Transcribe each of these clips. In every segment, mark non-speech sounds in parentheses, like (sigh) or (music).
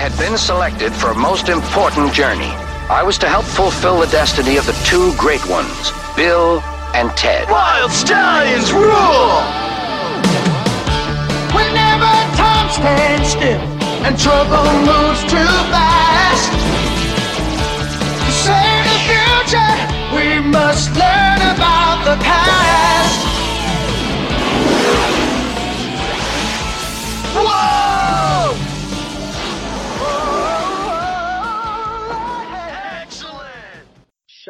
had been selected for a most important journey. I was to help fulfill the destiny of the two great ones, Bill and Ted. Wild stallions rule! Whenever time stands still and trouble moves too fast, to save the future, we must learn about the past.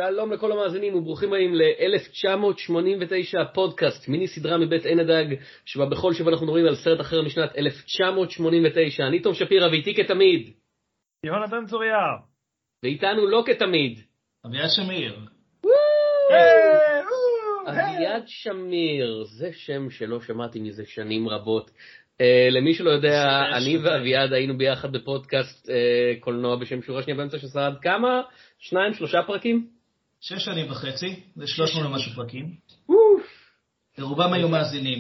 שלום לכל המאזינים וברוכים הבאים ל-1989 פודקאסט, מיני סדרה מבית עין הדג, שבה בכל שבוע אנחנו מדברים על סרט אחר משנת 1989. אני תום שפירא ואיתי כתמיד, יהונתן צוריה. ואיתנו לא כתמיד. אביעד שמיר. אביעד שמיר, זה שם שלא שמעתי מזה שנים רבות. Uh, למי שלא יודע, אני. ואביעד היינו ביחד בפודקאסט uh, קולנוע בשם שורה שנייה באמצע ששרד כמה? שניים, שלושה פרקים? שש שנים וחצי, זה 300 ומשהו פרקים. אוף. ורובם היו מאזינים.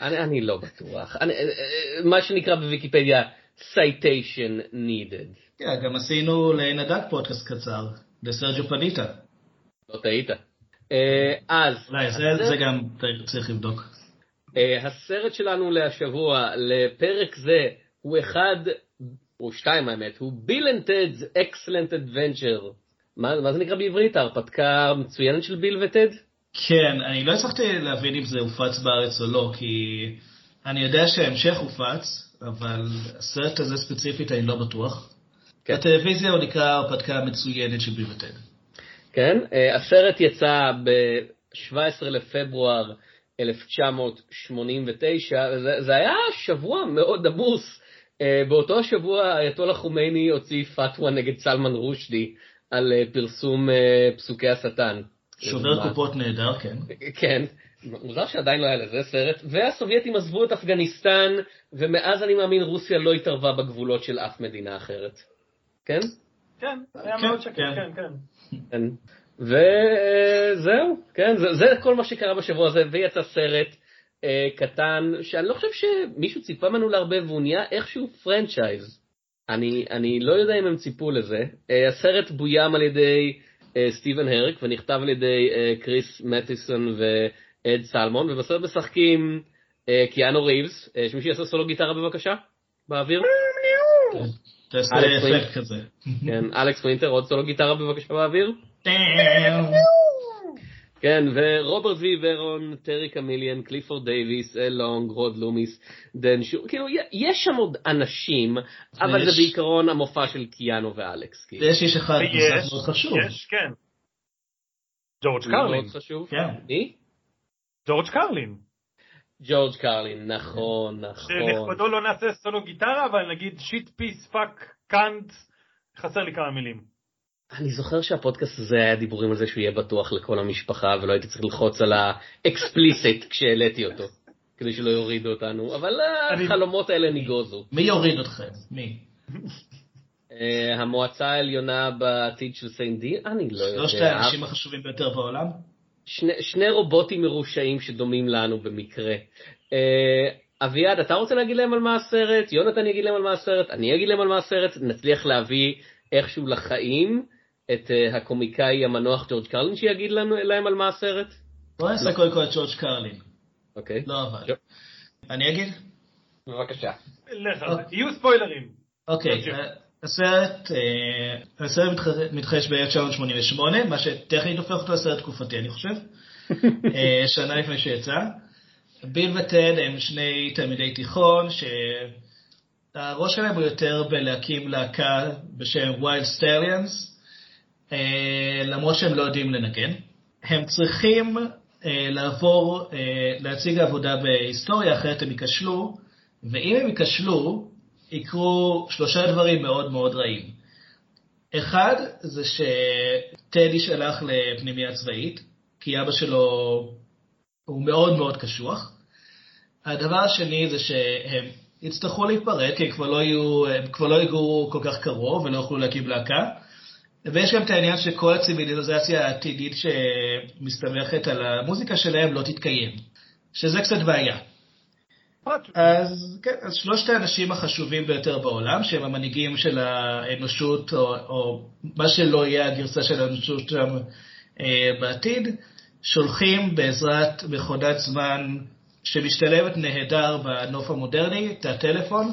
אני, אני לא בטוח. אני, אה, אה, מה שנקרא בוויקיפדיה citation needed. כן, גם עשינו לעין הדג פודקאסט קצר, לסרג'ו פניטה. לא טעית. אה, אז, זה, זה גם צריך לבדוק. הסרט שלנו להשבוע, לפרק זה, הוא אחד, או שתיים האמת, הוא Bill and Ted's Excellent Adventure. מה, מה זה נקרא בעברית? ההרפתקה המצוינת של ביל וטד? כן, אני לא הצלחתי להבין אם זה הופץ בארץ או לא, כי אני יודע שההמשך הופץ, אבל הסרט הזה ספציפית אני לא בטוח. כן. בטלוויזיה הוא נקרא הרפתקה המצוינת של ביל וטד. כן, אה, הסרט יצא ב-17 לפברואר 1989, זה, זה היה שבוע מאוד עמוס. אה, באותו השבוע אייתולה חומייני הוציא פתווה נגד סלמן רושדי על אה, פרסום אה, פסוקי השטן. שובר קופות נהדר, כן. כן, מוזר שעדיין לא היה לזה סרט, והסובייטים עזבו את אפגניסטן, ומאז אני מאמין רוסיה לא התערבה בגבולות של אף מדינה אחרת. כן? כן, היה כן, מאוד שקט, כן. כן, כן. כן. וזהו, כן, זה, זה כל מה שקרה בשבוע הזה, ויצא סרט אה, קטן, שאני לא חושב שמישהו ציפה ממנו להרבה, והוא נהיה איכשהו franchise. אני, אני לא יודע אם הם ציפו לזה. אה, הסרט בוים על ידי אה, סטיבן הרק, ונכתב על ידי אה, קריס מתיסון ואד סלמון, ובסרט משחקים אה, קיאנו ריבס, אה, שמישהו יעשה סולו גיטרה בבקשה, באוויר. תעשה אלכס ווינט. אפקט כזה. כן, אלכס ווינטר, עוד סולו גיטרה בבקשה באוויר. כן, ורוברט וי בארון, טרי קמילרי, קליפורד דייוויד, אל ליאונג, רוד לומיס, דן שור, כאילו, יש שם עוד אנשים, אבל זה בעיקרון המופע של קיאנו ואלכס, כאילו. ויש איש אחד נוסף מאוד חשוב. יש, כן. ג'ורג' קרלין. מאוד חשוב. כן. מי? ג'ורג' קרלין. ג'ורג' קרלין, נכון, נכון. שלכבודו לא נעשה סולו גיטרה, אבל נגיד shit piss fuck cunt, חסר לי כמה מילים. אני זוכר שהפודקאסט הזה היה דיבורים על זה שהוא יהיה בטוח לכל המשפחה, ולא הייתי צריך ללחוץ על ה explicit (laughs) כשהעליתי אותו, כדי שלא יורידו אותנו, אבל החלומות האלה נגוזו. מי יוריד אתכם? מי? אה, המועצה העליונה בעתיד של סן דימאס, אני לא יודע. שלושת האנשים החשובים ביותר בעולם? שני, שני רובוטים מרושעים שדומים לנו במקרה. אה, אביעד, אתה רוצה להגיד להם על מה הסרט? יונתן יגיד להם על מה הסרט? אני אגיד להם על מה הסרט? נצליח להביא איכשהו לחיים את אה, הקומיקאי המנוח ג'ורג' קרלין שיגיד לנו, להם על מה הסרט? בוא לא. נעשה קודם כל את ג'ורג' קרלין. אוקיי. לא אבל. אני אגיד? בבקשה. לך זה. יהיו ספוילרים. אוקיי. אה, הסרט, אה, הסרט מתח- מתרחש ב-1988, מה שטכנית הופך אותו לסרט תקופתי, אני חושב. (laughs) שנה לפני שיצא. ביל וטד הם שני תלמידי תיכון, שהראש שלהם הוא יותר בלהקים להקה בשם ויילד סטליאנס, למרות שהם לא יודעים לנגן. הם צריכים אה, לעבור, אה, להציג עבודה בהיסטוריה, אחרת הם ייכשלו, ואם הם ייכשלו, יקרו שלושה דברים מאוד מאוד רעים. אחד, זה שטד יישלח לפנימייה צבאית, כי אבא שלו הוא מאוד מאוד קשוח. הדבר השני זה שהם יצטרכו להיפרד, כי הם כבר לא, הם כבר לא יגורו כל כך קרוב ולא יוכלו להקים להקה. ויש גם את העניין שכל הציוויליזציה העתידית שמסתמכת על המוזיקה שלהם לא תתקיים, שזה קצת בעיה. אז כן, אז שלושת האנשים החשובים ביותר בעולם, שהם המנהיגים של האנושות, או, או מה שלא יהיה הגרסה של האנושות שם אה, בעתיד, שולחים בעזרת מכונת זמן שמשתלבת נהדר בנוף המודרני, את הטלפון,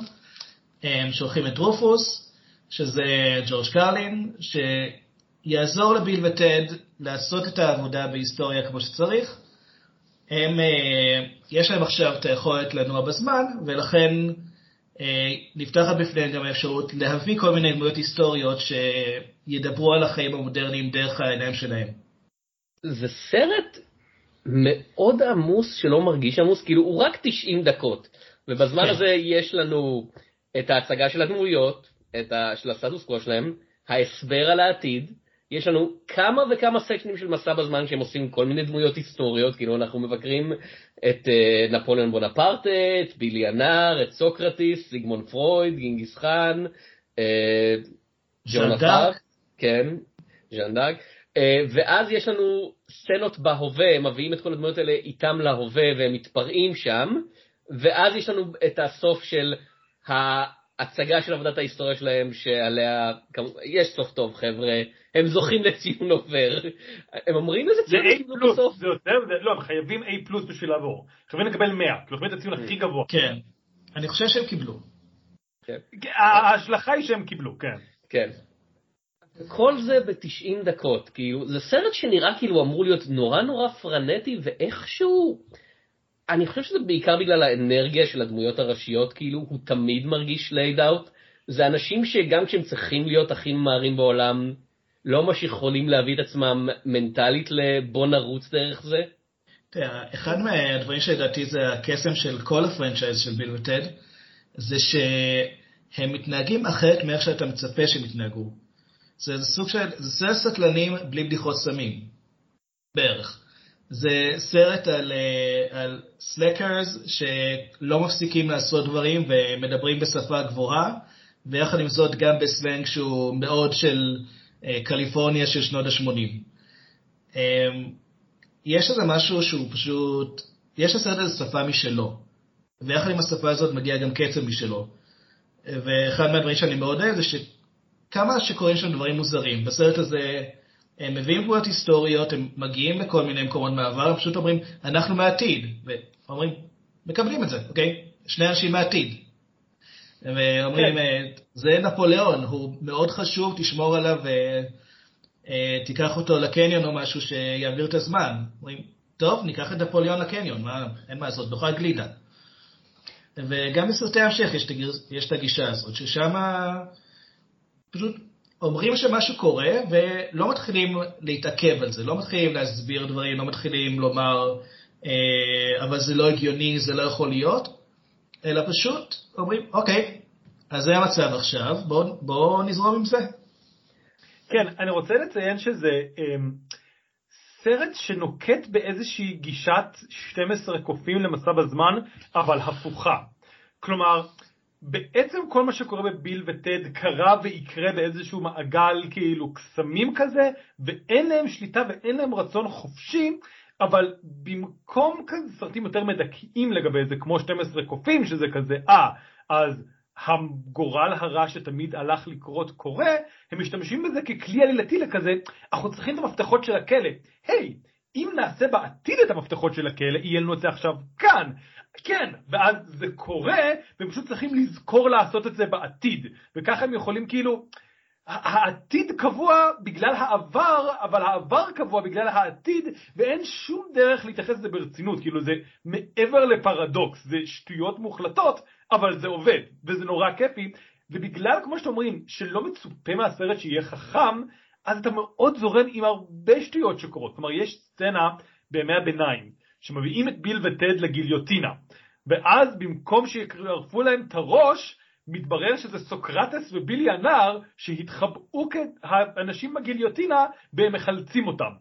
הם שולחים את רופוס, שזה ג'ורג' קרלין, שיעזור לביל וטד לעשות את העבודה בהיסטוריה כמו שצריך. הם, אה, יש להם עכשיו את היכולת לנוע בזמן, ולכן אה, נפתחת בפניהם גם האפשרות להביא כל מיני דמויות היסטוריות שידברו על החיים המודרניים דרך העיניים שלהם. זה סרט מאוד עמוס שלא מרגיש עמוס, כאילו הוא רק 90 דקות, ובזמן כן. הזה יש לנו את ההצגה של הדמויות, את ה... של הסטטוס קוו שלהם, ההסבר על העתיד, יש לנו כמה וכמה סקשנים של מסע בזמן שהם עושים כל מיני דמויות היסטוריות, כאילו אנחנו מבקרים את uh, נפוליאון בונפרטה, את בילי הנער, את סוקרטיס, סיגמון פרויד, גינגיס חאן, uh, ז'אן ג'ון דארק. כן, ז'אן דארק, אה, ואז יש לנו סצנות בהווה, הם מביאים את כל הדמויות האלה איתם להווה והם מתפרעים שם, ואז יש לנו את הסוף של ההצגה של עבודת ההיסטוריה שלהם, שעליה, יש סוף טוב חבר'ה, הם זוכים לציון עובר. הם אומרים איזה זה ציון הם קיבלו בסוף? זה יותר, זה- לא, הם חייבים A פלוס בשביל לעבור. חייבים לקבל 100, כאילו חייבים את הציון הכי גבוה. כן, אני חושב שהם קיבלו. ההשלכה היא שהם קיבלו, כן. כן. כל זה ב-90 דקות, כאילו, זה סרט שנראה כאילו אמור להיות נורא נורא פרנטי, ואיכשהו, אני חושב שזה בעיקר בגלל האנרגיה של הדמויות הראשיות, כאילו, הוא תמיד מרגיש לייד אאוט. זה אנשים שגם כשהם צריכים להיות הכי ממהרים בעולם, לא ממש יכולים להביא את עצמם מנטלית לבוא נרוץ דרך זה. תראה, אחד מהדברים שלדעתי זה הקסם של כל ה franchise של ביל וטד, זה שהם מתנהגים אחרת מאיך שאתה מצפה שהם יתנהגו. זה סוג של, זה סטלנים בלי בדיחות סמים, בערך. זה סרט על, אה, על slackers שלא מפסיקים לעשות דברים ומדברים בשפה גבוהה, ויחד עם זאת גם בסלנג שהוא מאוד של אה, קליפורניה של שנות ה-80. יש איזה משהו שהוא פשוט, יש לסרט הזה שפה משלו, ויחד עם השפה הזאת מגיע גם קצב משלו. ואחד מהדברים שאני מאוד אוהב זה שכמה שקורים שם דברים מוזרים. בסרט הזה הם מביאים דמויות היסטוריות, הם מגיעים לכל מיני מקומות מעבר, הם פשוט אומרים, אנחנו מהעתיד, ואומרים, מקבלים את זה, אוקיי? שני אנשים מהעתיד. ואומרים, כן. אה, זה נפוליאון, הוא מאוד חשוב, תשמור עליו ותיקח אותו לקניון או משהו שיעביר את הזמן. אומרים, טוב, ניקח את נפוליאון לקניון, מה, אין מה לעשות, נאכל גלידה. וגם בסרטי המשך יש, יש את הגישה הזאת, ששם פשוט אומרים שמשהו קורה ולא מתחילים להתעכב על זה, לא מתחילים להסביר דברים, לא מתחילים לומר, אה, אבל זה לא הגיוני, זה לא יכול להיות, אלא פשוט אומרים, אוקיי, אז זה המצב עכשיו, בואו בוא נזרום עם זה. כן, אני רוצה לציין שזה אמ, סרט שנוקט באיזושהי גישת 12 קופים למסע בזמן, אבל הפוכה. כלומר, בעצם כל מה שקורה בביל וטד קרה ויקרה באיזשהו מעגל כאילו קסמים כזה, ואין להם שליטה ואין להם רצון חופשי, אבל במקום כזה סרטים יותר מדכאים לגבי זה, כמו 12 קופים, שזה כזה, אה, אז הגורל הרע שתמיד הלך לקרות קורה, הם משתמשים בזה ככלי עלילתי לכזה, אנחנו צריכים את המפתחות של הכלא. היי, אם נעשה בעתיד את המפתחות של הכלא, יהיה לנו את זה עכשיו כאן. כן, ואז זה קורה, והם פשוט צריכים לזכור לעשות את זה בעתיד. וככה הם יכולים כאילו, העתיד קבוע בגלל העבר, אבל העבר קבוע בגלל העתיד, ואין שום דרך להתייחס לזה ברצינות, כאילו זה מעבר לפרדוקס, זה שטויות מוחלטות, אבל זה עובד, וזה נורא כיפי, ובגלל, כמו שאתם אומרים, שלא מצופה מהסרט שיהיה חכם, אז אתה מאוד זורם עם הרבה שטויות שקורות. כלומר, יש סצנה בימי הביניים, שמביאים את ביל וטד לגיליוטינה, ואז במקום שיערפו להם את הראש, מתברר שזה סוקרטס ובילי הנער שהתחבאו כאנשים בגיליוטינה והם מחלצים אותם.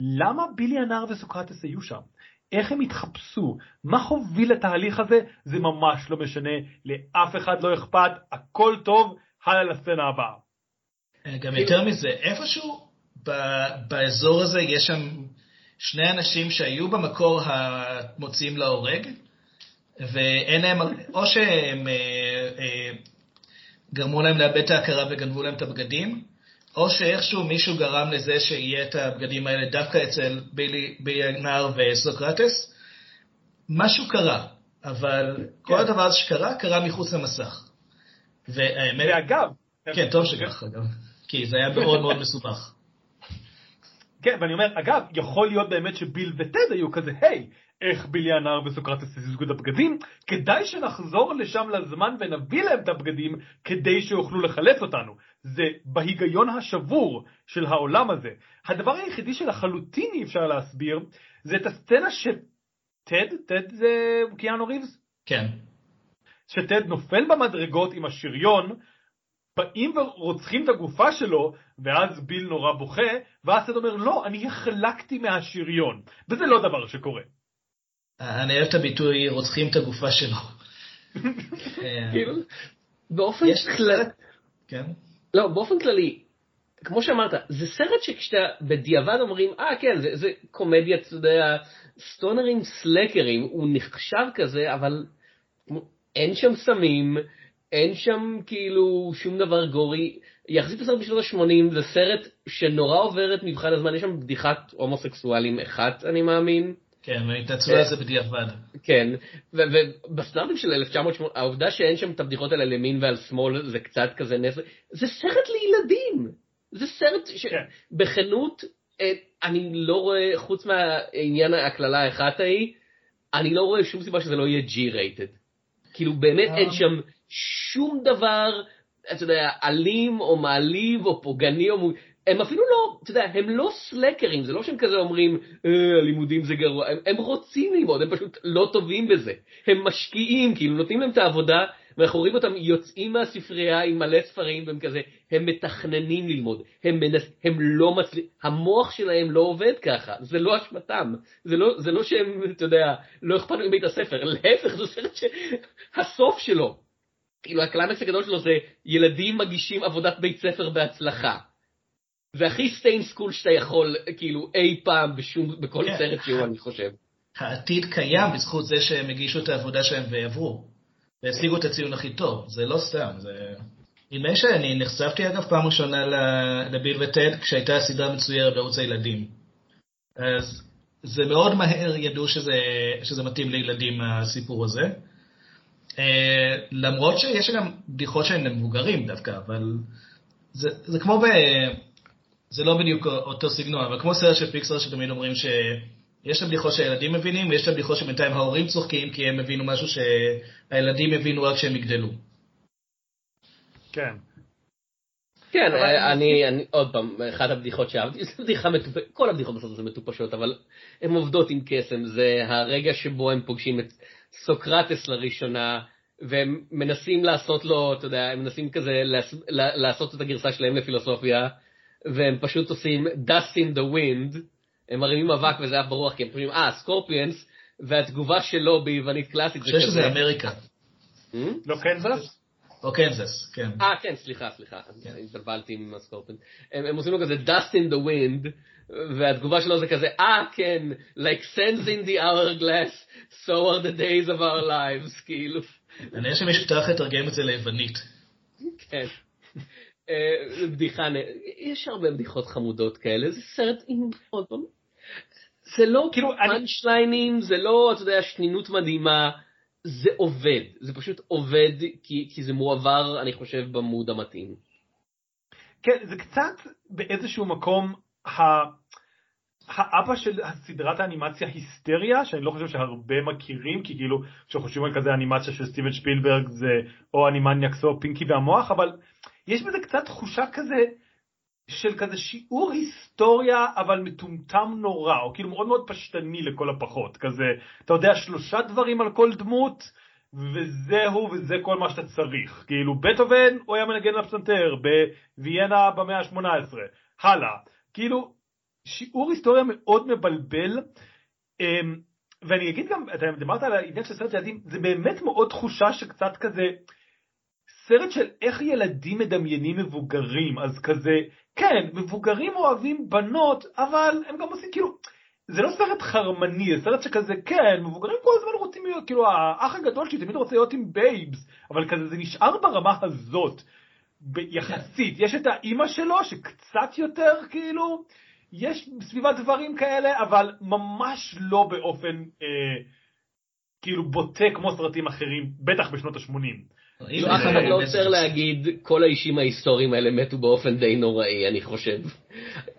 למה בילי הנער וסוקרטס היו שם? איך הם התחפשו? מה הוביל לתהליך הזה? זה ממש לא משנה, לאף אחד לא אכפת, הכל טוב, הלאה לסצנה הבאה. אה, גם יותר מזה, איפשהו באזור הזה יש שם שני אנשים שהיו במקור המוציאים להורג, ואין להם, או שהם אה, אה, גרמו להם לאבד את ההכרה וגנבו להם את הבגדים, או שאיכשהו מישהו גרם לזה שיהיה את הבגדים האלה דווקא אצל בילי, בילי הנער וסוקרטס. משהו קרה, אבל כן. כל הדבר הזה שקרה, קרה מחוץ למסך. והאמת... ואגב... כן, טוב שכך, אגב. כי זה היה מאוד מאוד מסובך. כן, ואני אומר, אגב, יכול להיות באמת שביל וטד היו כזה, היי, איך בילי הנער וסוקרטס הזיזו את הבגדים, כדאי שנחזור לשם לזמן ונביא להם את הבגדים כדי שיוכלו לחלץ אותנו. זה בהיגיון השבור של העולם הזה. הדבר היחידי שלחלוטין אי אפשר להסביר, זה את הסצנה שטד, טד זה קיאנו ריבס? כן. שטד נופל במדרגות עם השריון, באים ורוצחים את הגופה שלו, ואז ביל נורא בוכה, ואז טד אומר, לא, אני החלקתי מהשריון. וזה לא דבר שקורה. אני אוהב את הביטוי רוצחים את הגופה שלו. (laughs) כאילו, באופן כללי, כן? לא, באופן כללי, כמו שאמרת, זה סרט שכשאתה בדיעבד אומרים, אה כן, זה, זה קומדיה, אתה יודע, סטונרים סלקרים, הוא נחשב כזה, אבל אין שם סמים, אין שם כאילו שום דבר גורי. יחסית לסרט בשנות ה-80 זה סרט שנורא עובר את מבחן הזמן, יש שם בדיחת הומוסקסואלים אחת, אני מאמין. כן, והתנצלו על זה בדיעבד. כן, ובסטארטים של 1980, העובדה שאין שם את הבדיחות האלה לימין ועל שמאל זה קצת כזה נס... זה סרט לילדים. זה סרט שבכנות, כן. אה, אני לא רואה, חוץ מהעניין הקללה האחת ההיא, אני לא רואה שום סיבה שזה לא יהיה G-rated. כאילו באמת אין אה. שם שום דבר, אתה יודע, אלים או מעליב או פוגעני או... הם אפילו לא, אתה יודע, הם לא סלקרים, זה לא שהם כזה אומרים, אה, הלימודים זה גרוע, הם, הם רוצים ללמוד, הם פשוט לא טובים בזה. הם משקיעים, כאילו נותנים להם את העבודה, ואנחנו רואים אותם יוצאים מהספרייה עם מלא ספרים, והם כזה, הם מתכננים ללמוד, הם, מנסים, הם לא מצליחים, המוח שלהם לא עובד ככה, זה לא אשמתם, זה לא, זה לא שהם, אתה יודע, לא אכפת להם מבית הספר, להפך, זה סרט שהסוף שלו, כאילו הקליימקס הגדול שלו זה ילדים מגישים עבודת בית ספר בהצלחה. זה הכי stay in school שאתה יכול, כאילו, אי פעם בשום, בכל כן. סרט שהוא, אני חושב. העתיד קיים בזכות זה שהם הגישו את העבודה שלהם ועברו. והשיגו את הציון הכי טוב, זה לא סתם, זה... נדמה שאני נחשפתי אגב פעם ראשונה לביל וטד כשהייתה סדרה מצוירת בערוץ הילדים. אז זה מאוד מהר ידעו שזה, שזה מתאים לילדים הסיפור הזה. אה, למרות שיש גם בדיחות שהן למבוגרים דווקא, אבל זה, זה כמו ב... זה לא בדיוק אותו סגנון, אבל כמו סרט של פיקסר שתמיד אומרים שיש את הבדיחות שהילדים מבינים, ויש את הבדיחות שבינתיים ההורים צוחקים כי הם הבינו משהו שהילדים הבינו רק כשהם יגדלו. כן. כן, אני, אני, עוד פעם, אחת הבדיחות שאהבתי, (laughs) זו בדיחה מטופשת, כל הבדיחות בסוף זה מטופשות, אבל הן עובדות עם קסם, זה הרגע שבו הם פוגשים את סוקרטס לראשונה, והם מנסים לעשות לו, אתה יודע, הם מנסים כזה לעשות את הגרסה שלהם לפילוסופיה, והם פשוט עושים dust in the wind, הם מרימים אבק וזה אף ברוח, כי הם חושבים, אה, סקורפיאנס, והתגובה שלו ביוונית קלאסית זה כזה... אני חושב שזה אמריקה. Hmm? לא קנזס? או קנזס, כן. אה, כן, סליחה, סליחה, כן. התבלבלתי עם הסקורפיאנס. הם עושים לו כזה dust in the wind, והתגובה שלו זה כזה, אה, כן, like sands in the hourglass, so are the days of our lives, כאילו. אני חושב שמישהו טרח לתרגם את זה ליוונית. כן. אה, בדיחה, יש הרבה בדיחות חמודות כאלה, זה סרט עם עוד פעם, זה לא כאילו פאנצ'ליינים, זה לא, אתה יודע, שנינות מדהימה, זה עובד, זה פשוט עובד כי, כי זה מועבר, אני חושב, במוד המתאים. כן, זה קצת באיזשהו מקום ה... האבא של סדרת האנימציה היסטריה, שאני לא חושב שהרבה מכירים, כי כאילו כשחושבים על כזה אנימציה של סטיבן שפילברג זה או אנימניאקס או פינקי והמוח, אבל יש בזה קצת תחושה כזה של כזה שיעור היסטוריה אבל מטומטם נורא, או כאילו מאוד מאוד פשטני לכל הפחות, כזה, אתה יודע, שלושה דברים על כל דמות, וזהו וזה כל מה שאתה צריך. כאילו בטהובן הוא היה מנגן לפסנתר, בוויאנה במאה ה-18, הלאה. כאילו, שיעור היסטוריה מאוד מבלבל, אמ, ואני אגיד גם, אתה דיברת על העניין של סרט ילדים, זה באמת מאוד תחושה שקצת כזה, סרט של איך ילדים מדמיינים מבוגרים, אז כזה, כן, מבוגרים אוהבים בנות, אבל הם גם עושים כאילו, זה לא סרט חרמני, זה סרט שכזה, כן, מבוגרים כל הזמן רוצים להיות, כאילו, האח הגדול שלי תמיד רוצה להיות עם בייבס, אבל כזה זה נשאר ברמה הזאת, יחסית. יש את האימא שלו, שקצת יותר, כאילו, יש סביבה דברים כאלה, אבל ממש לא באופן, אה, כאילו, בוטה כמו סרטים אחרים, בטח בשנות ה-80. כאילו, אף אחד לא עוצר להגיד, כל האישים ההיסטוריים האלה מתו באופן די נוראי, אני חושב.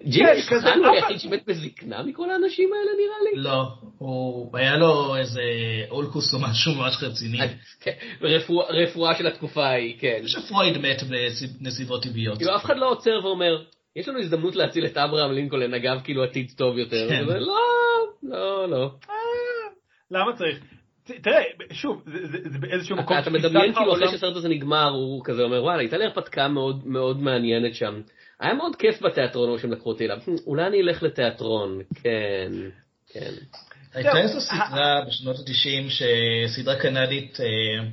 ג'יימס כזה, חאן הוא אף- היחיד שמת בזקנה מכל האנשים האלה, נראה לי. לא, הוא, היה לו איזה אולקוס או משהו ממש רציני. כן, רפואה- של התקופה ההיא, כן. שפרויד מת בנסיבות טבעיות. כאילו, אף אחד לא עוצר ואומר, יש לנו הזדמנות להציל את אברהם לינקולן, אגב, כאילו עתיד טוב יותר. כן. לא, לא, לא. למה צריך? תראה, שוב, זה, באיזשהו מקום אתה מדמיין כאילו אחרי שהסרט הזה נגמר, הוא כזה אומר, וואלה, הייתה לי הרפתקה מאוד מאוד מעניינת שם. היה מאוד כיף בתיאטרון שהם לקחו אותי אליו. "Hmm, אולי אני אלך לתיאטרון, כן, כן. הייתה איזו סדרה בשנות ה-90, סדרה קנדית, אה,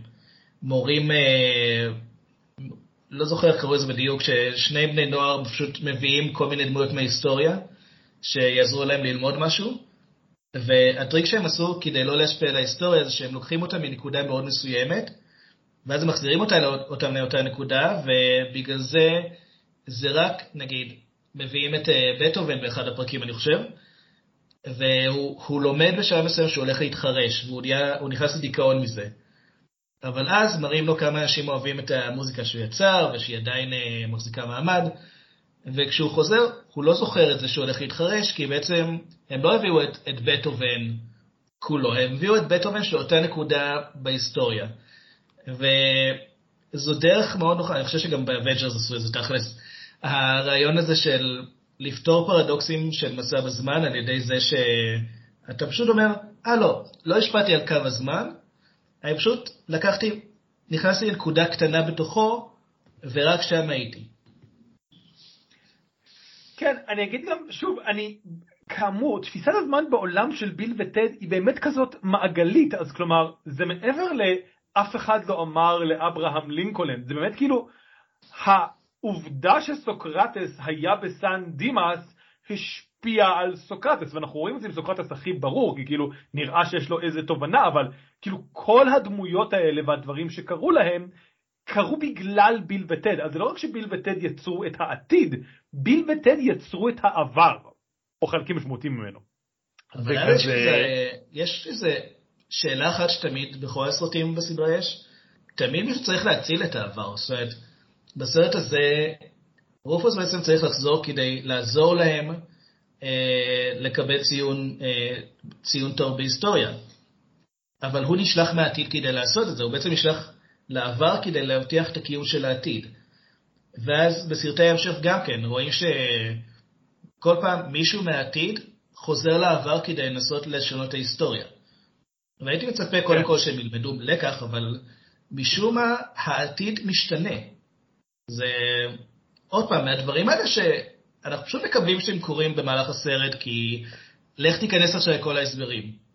מורים, אה, לא זוכר איך קראו לזה בדיוק, ששני בני נוער פשוט מביאים כל מיני דמויות מההיסטוריה, שיעזרו להם ללמוד משהו, והטריק שהם עשו כדי לא להשפיע על ההיסטוריה זה שהם לוקחים אותה מנקודה מאוד מסוימת, ואז הם מחזירים אותה, אותם לאותה נקודה, ובגלל זה, זה רק, נגיד, מביאים את אה, בטהובן באחד הפרקים, אני חושב, והוא הוא לומד בשלב מסוים שהוא הולך להתחרש, והוא נהיה, נכנס לדיכאון מזה. אבל אז מראים לו כמה אנשים אוהבים את המוזיקה שהוא יצר, ושהיא עדיין אה, מחזיקה מעמד, וכשהוא חוזר, הוא לא זוכר את זה שהוא הולך להתחרש, כי בעצם הם לא הביאו את, את בטהובן כולו, הם הביאו את בטהובן של אותה נקודה בהיסטוריה. וזו דרך מאוד נוחה, אני חושב שגם באבנג'רס עשו את זה תכלס. הרעיון הזה של לפתור פרדוקסים של מסע בזמן על ידי זה שאתה פשוט אומר, אה לא, לא השפעתי על קו הזמן, אני פשוט לקחתי, נכנסתי לנקודה קטנה בתוכו, ורק שם הייתי. כן, אני אגיד גם, שוב, אני, כאמור, תפיסת הזמן בעולם של ביל וטד היא באמת כזאת מעגלית, אז כלומר, זה מעבר לאף אחד לא אמר לאברהם לינקולן, זה באמת כאילו, העובדה שסוקרטס היה בסן דימאס השפיעה על סוקרטס, ואנחנו רואים את זה עם סוקרטס הכי ברור, כי כאילו נראה שיש לו איזה תובנה, אבל כאילו כל הדמויות האלה והדברים שקרו להם, קרו בגלל ביל וטד. אז זה לא רק שביל וטד יצרו את העתיד, ביל וטד יצרו את העבר, או חלקים משמעותיים ממנו. אבל שזה, יש איזו שאלה אחת שתמיד בכל הסרטים בסדרה יש, תמיד מישהו צריך להציל את העבר. זאת אומרת, בסרט הזה, רופוס בעצם צריך לחזור כדי לעזור להם אה, לקבל ציון, אה, ציון טוב בהיסטוריה. אבל הוא נשלח מהעתיד כדי לעשות את זה, הוא בעצם נשלח לעבר כדי להבטיח את הקיום של העתיד. ואז בסרטי ההמשך גם כן, רואים שכל פעם מישהו מהעתיד חוזר לעבר כדי לנסות לשנות את ההיסטוריה. והייתי מצפה קודם כל שהם ילמדו לקח, אבל משום מה העתיד משתנה. זה עוד פעם, מהדברים האלה שאנחנו פשוט מקווים שהם קורים במהלך הסרט, כי לך תיכנס עכשיו לכל ההסברים.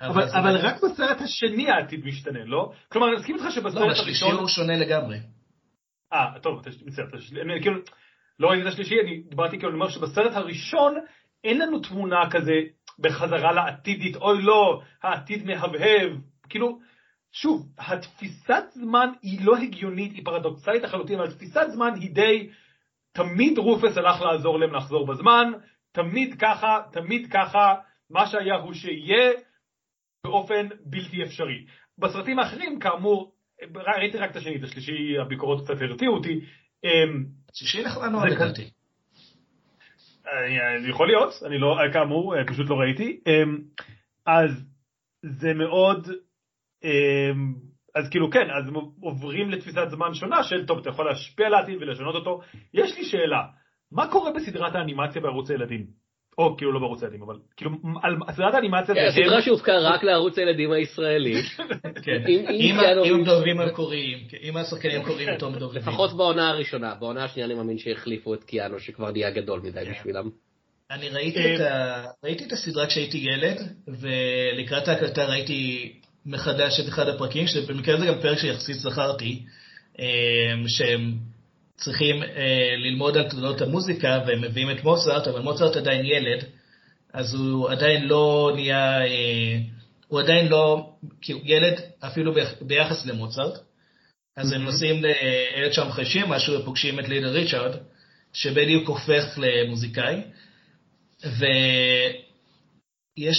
אבל, אבל באמת- רק בסרט השני העתיד משתנה, לא? כלומר, אני מסכים איתך לא, שבסרט בשלישי הראשון... הוא שונה לגמרי. אה, טוב, אתה מצטער, כאילו, לא ראיתי את השלישי, אני דיברתי כאילו, אני אומר שבסרט הראשון אין לנו תמונה כזה בחזרה לעתידית, אוי לא, העתיד מהבהב, כאילו, שוב, התפיסת זמן היא לא הגיונית, היא פרדוקסלית לחלוטין, אבל תפיסת זמן היא די, תמיד רופס הלך לעזור להם לחזור בזמן, תמיד ככה, תמיד ככה, מה שהיה הוא שיהיה, באופן בלתי אפשרי. בסרטים האחרים, כאמור, ראיתי רק את השני, את השלישי, הביקורות קצת הרתיעו אותי. שישי זה לדעתי. יכול להיות, אני לא, כאמור, אה, פשוט לא ראיתי. אמ, אז זה מאוד, אמ, אז כאילו כן, אז עוברים לתפיסת זמן שונה של טוב, אתה יכול להשפיע על העתיד ולשנות אותו. יש לי שאלה, מה קורה בסדרת האנימציה בערוץ הילדים? או כאילו לא בערוץ הילדים, אבל כאילו על סדרת האנימציה כן, זה הסדרה שהופקה רק לערוץ הילדים הישראלי, כן. עם- עם עם קיאנו ה- עם ריבס. דובבים המקוריים, עם השחקנים המקוריים בתור מדובבים. לפחות בעונה הראשונה. בעונה השנייה אני מאמין שהחליפו את קיאנו, שכבר נהיה גדול מדי כן. בשבילם. אני ראיתי את, ה... ראיתי את הסדרה כשהייתי ילד, ולקראת ההקלטה ראיתי מחדש את אחד הפרקים, שבמקרה זה גם פרק שיחסית זכרתי, אמ, שהם צריכים אה, ללמוד על תעודות המוזיקה, והם מביאים את מוצרט, אבל מוצרט עדיין ילד, אז הוא עדיין לא נהיה, אה, הוא עדיין לא, כאילו ילד אפילו ביח- ביחס למוצרט. אז הם נוסעים ל-1950, משהו ופוגשים את לידר ריצ'ארד, שבדיוק הופך למוזיקאי. ויש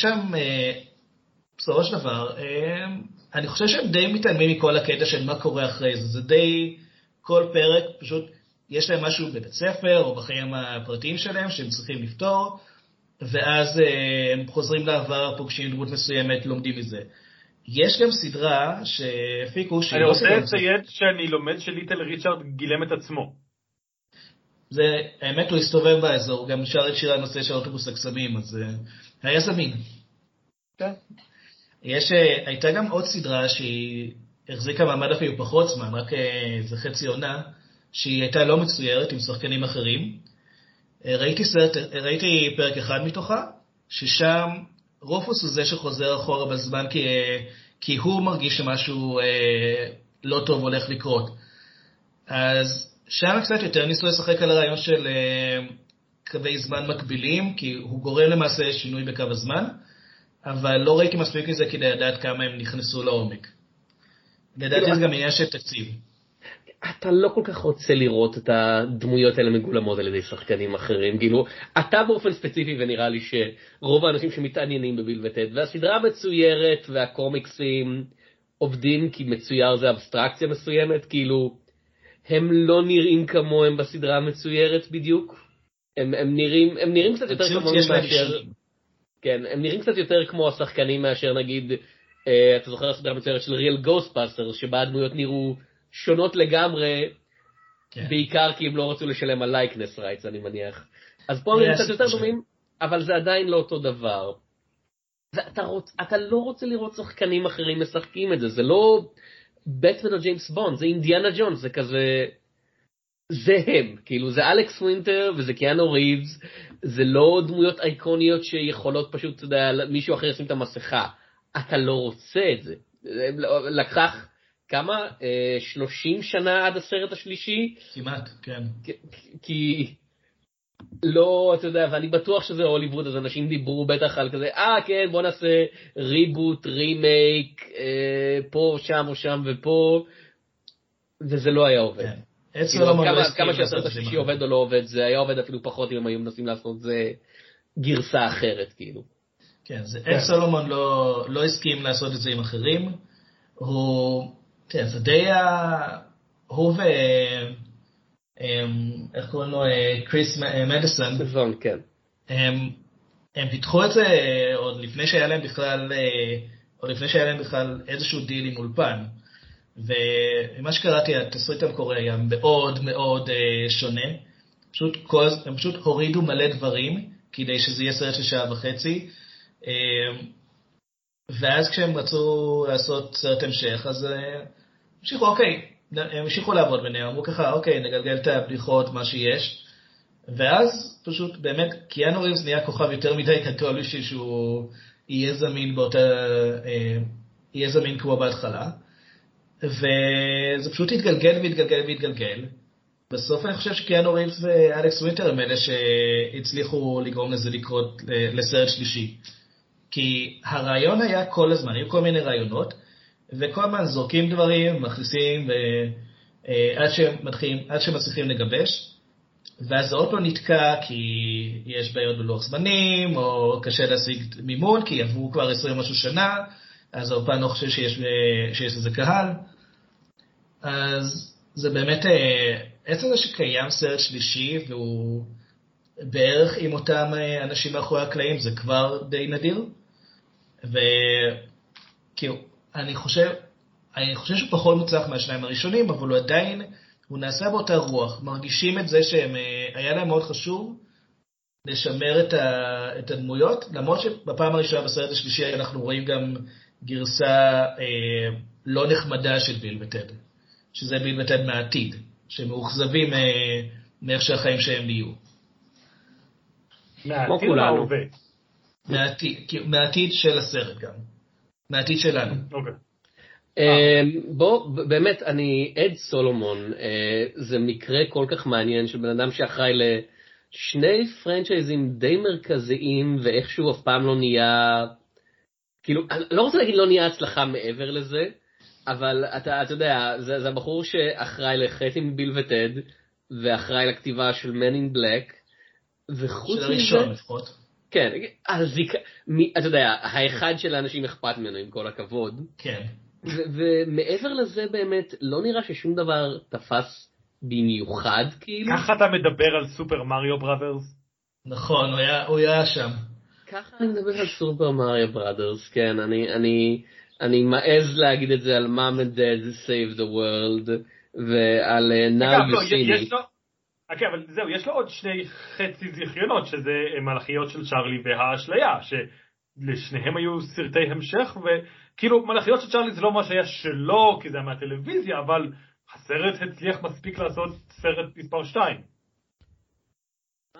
שם, אה, בסופו של דבר, אה, אני חושב שהם די מתעלמים מכל הקטע של מה קורה אחרי זה. זה די, כל פרק פשוט, יש להם משהו בבית ספר או בחיים הפרטיים שלהם שהם צריכים לפתור, ואז אה, הם חוזרים לעבר, פוגשים דמות מסוימת, לומדים מזה. יש גם סדרה שהפיקו, אני לא רוצה לציין שאני לומד שליטל ריצ'ארד גילם את עצמו. זה, האמת הוא הסתובב באזור, גם שר את שיר הנושא של אוטובוס הקסמים, אז אה, היה זמין. כן. יש, אה, הייתה גם עוד סדרה שהיא החזיקה מעמד אפילו פחות זמן, רק אה, איזה חצי עונה, שהיא הייתה לא מצוירת עם שחקנים אחרים. אה, ראיתי, סרט, אה, ראיתי פרק אחד מתוכה, ששם רופוס הוא זה שחוזר אחורה בזמן כי, כי הוא מרגיש שמשהו לא טוב הולך לקרות. אז שם קצת יותר ניסו לשחק על הרעיון של קווי זמן מקבילים, כי הוא גורם למעשה שינוי בקו הזמן, אבל לא ראיתי מספיק מזה כדי לדעת כמה הם נכנסו לעומק. לדעתי כאילו, זה גם עניין של תקציב. אתה לא כל כך רוצה לראות את הדמויות האלה מגולמות על ידי שחקנים אחרים, כאילו, אתה באופן ספציפי ונראה לי שרוב האנשים שמתעניינים בביל וטד, והסדרה מצוירת והקומיקסים עובדים כי מצויר זה אבסטרקציה מסוימת, כאילו, הם לא נראים כמוהם בסדרה המצוירת בדיוק, הם, הם, נראים, הם נראים קצת יותר כמוהם מאשר. כן, הם נראים קצת יותר כמו השחקנים מאשר נגיד, אתה זוכר הסדרה המצוירת של Real Ghostbusters, שבה הדמויות נראו שונות לגמרי, כן. בעיקר כי הם לא רצו לשלם על likeness rights, אני מניח. אז פה הם קצת יותר דומים, אבל זה עדיין לא אותו דבר. ואתה רוצ, אתה לא רוצה לראות שחקנים אחרים משחקים את זה, זה לא בטמן או ג'יימס בונד, זה אינדיאנה ג'ונס, זה כזה... זה הם, כאילו זה אלכס ווינטר וזה קיאנו ריבס, זה לא דמויות אייקוניות שיכולות פשוט, אתה יודע, מישהו אחר ישים את המסכה. אתה לא רוצה את זה. לקח כמה? אה, 30 שנה עד הסרט השלישי? כמעט, כן. כי- לא, אתה יודע, ואני בטוח שזה הוליווד, אז אנשים דיברו בטח על כזה, אה כן, בוא נעשה ריבוט, רימייק, אה, פה, שם או שם ופה, וזה לא היה עובד. כן. כאילו, לא כמה, הסכים כמה שהסרט השלישי עובד או לא עובד, זה היה עובד אפילו פחות אם הם היו מנסים לעשות זה גרסה אחרת, כאילו. כן, זה אד סולומון לא, לא הסכים לעשות את זה עם אחרים. הוא, כן, זה די ה... הוא ו... אמ, איך קוראים לו? אה, קריס מ- מתיסון. מתיסון, כן. הם, הם פיתחו את זה עוד לפני שהיה להם בכלל, אה, עוד לפני שהיה להם בכלל איזשהו דיל עם אולפן. וממה שקראתי, התסריט המקורי היה מאוד מאוד אה, שונה. פשוט כל, הם פשוט הורידו מלא דברים כדי שזה יהיה סרט של שעה וחצי. אה, ואז כשהם רצו לעשות סרט המשך, אז אה, המשיכו, אוקיי, הם המשיכו לעבוד ביניהם, אמרו ככה, אוקיי, נגלגל את הבדיחות, מה שיש. ואז פשוט באמת, קיאנו ריבס נהיה כוכב יותר מדי גדול בשביל שהוא יהיה זמין באותה, אה, יהיה זמין כמו בהתחלה. וזה פשוט התגלגל והתגלגל והתגלגל. בסוף אני חושב שקיאנו ריבס ואלכס ווינטר הם אלה שהצליחו לגרום לזה לקרות ל- לסרט שלישי. כי הרעיון היה כל הזמן, היו כל מיני רעיונות, וכל הזמן זורקים דברים, מכניסים, ו- אה, עד שהם מתחילים, עד שמצליחים לגבש. ואז זה עוד פעם נתקע כי יש בעיות בלוח זמנים, או קשה להשיג מימון, כי עברו כבר 20 משהו שנה, אז האולפן לא חושב שיש, אה, שיש לזה קהל. אז זה באמת, אה, עצם זה שקיים סרט שלישי, והוא בערך עם אותם אנשים מאחורי הקלעים, זה כבר די נדיר. וכאילו, אני חושב, אני חושב שהוא פחות מוצלח מהשניים הראשונים, אבל הוא עדיין, הוא נעשה באותה רוח. מרגישים את זה שהיה להם מאוד חשוב לשמר את, ה, את הדמויות, למרות שבפעם הראשונה בסרט השלישי אנחנו רואים גם גרסה אה, לא נחמדה של ביל וטד, שזה ביל וטד מהעתיד, שמאוכזבים אה, מאיך שהחיים שלהם נהיו. מהעתיד כולנו. מההווה. מהעתיד, כאילו, מהעתיד של הסרט גם. מהעתיד שלנו. אוקיי. אה, בוא, באמת, אני, אד סולומון, אה, זה מקרה כל כך מעניין של בן אדם שאחראי ל... שני פרנצ'ייזים די מרכזיים ואיכשהו אף פעם לא נהיה, כאילו, אני לא רוצה להגיד לא נהיה הצלחה מעבר לזה, אבל אתה, אתה יודע, זה, זה הבחור שאחראי לחטא עם ביל וטד, ואחראי לכתיבה של Man in Black, וחוץ של מזה... הראשון לפחות. כן, הזיק... מי, אתה יודע, האחד שלאנשים אכפת ממנו, עם כל הכבוד. כן. ו- ומעבר לזה באמת, לא נראה ששום דבר תפס במיוחד, כאילו. ככה אתה מדבר על סופר מריו בראברס? נכון, הוא היה- הוא היה שם. ככה אני מדבר על סופר מריו בראדרס, כן, אני, אני, אני מעז להגיד את זה על Mom and Dad Save the World, ועל uh, Now אוקיי, אבל זהו, יש לו עוד שני חצי זיכיונות, שזה מלאכיות של צ'ארלי והאשליה, שלשניהם היו סרטי המשך, וכאילו מלאכיות של צ'ארלי זה לא מה שהיה שלו, כי זה היה מהטלוויזיה, אבל הסרט הצליח מספיק לעשות סרט מספר 2.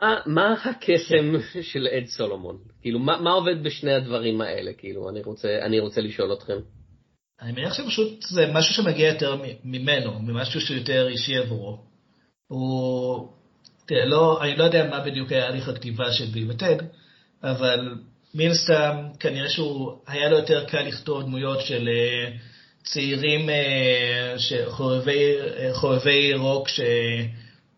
מה, מה הקסם של אד סולומון? כאילו, מה, מה עובד בשני הדברים האלה? כאילו, אני רוצה, אני רוצה לשאול אתכם. אני מניח שפשוט זה משהו שמגיע יותר ממנו, ממשהו שיותר אישי עבורו. הוא... תראה, לא, אני לא יודע מה בדיוק היה הליך הכתיבה של ביל וטד, אבל מן הסתם כנראה שהוא, היה לו יותר קל לכתוב דמויות של אה, צעירים אה, שחובבי אה, חובבי רוק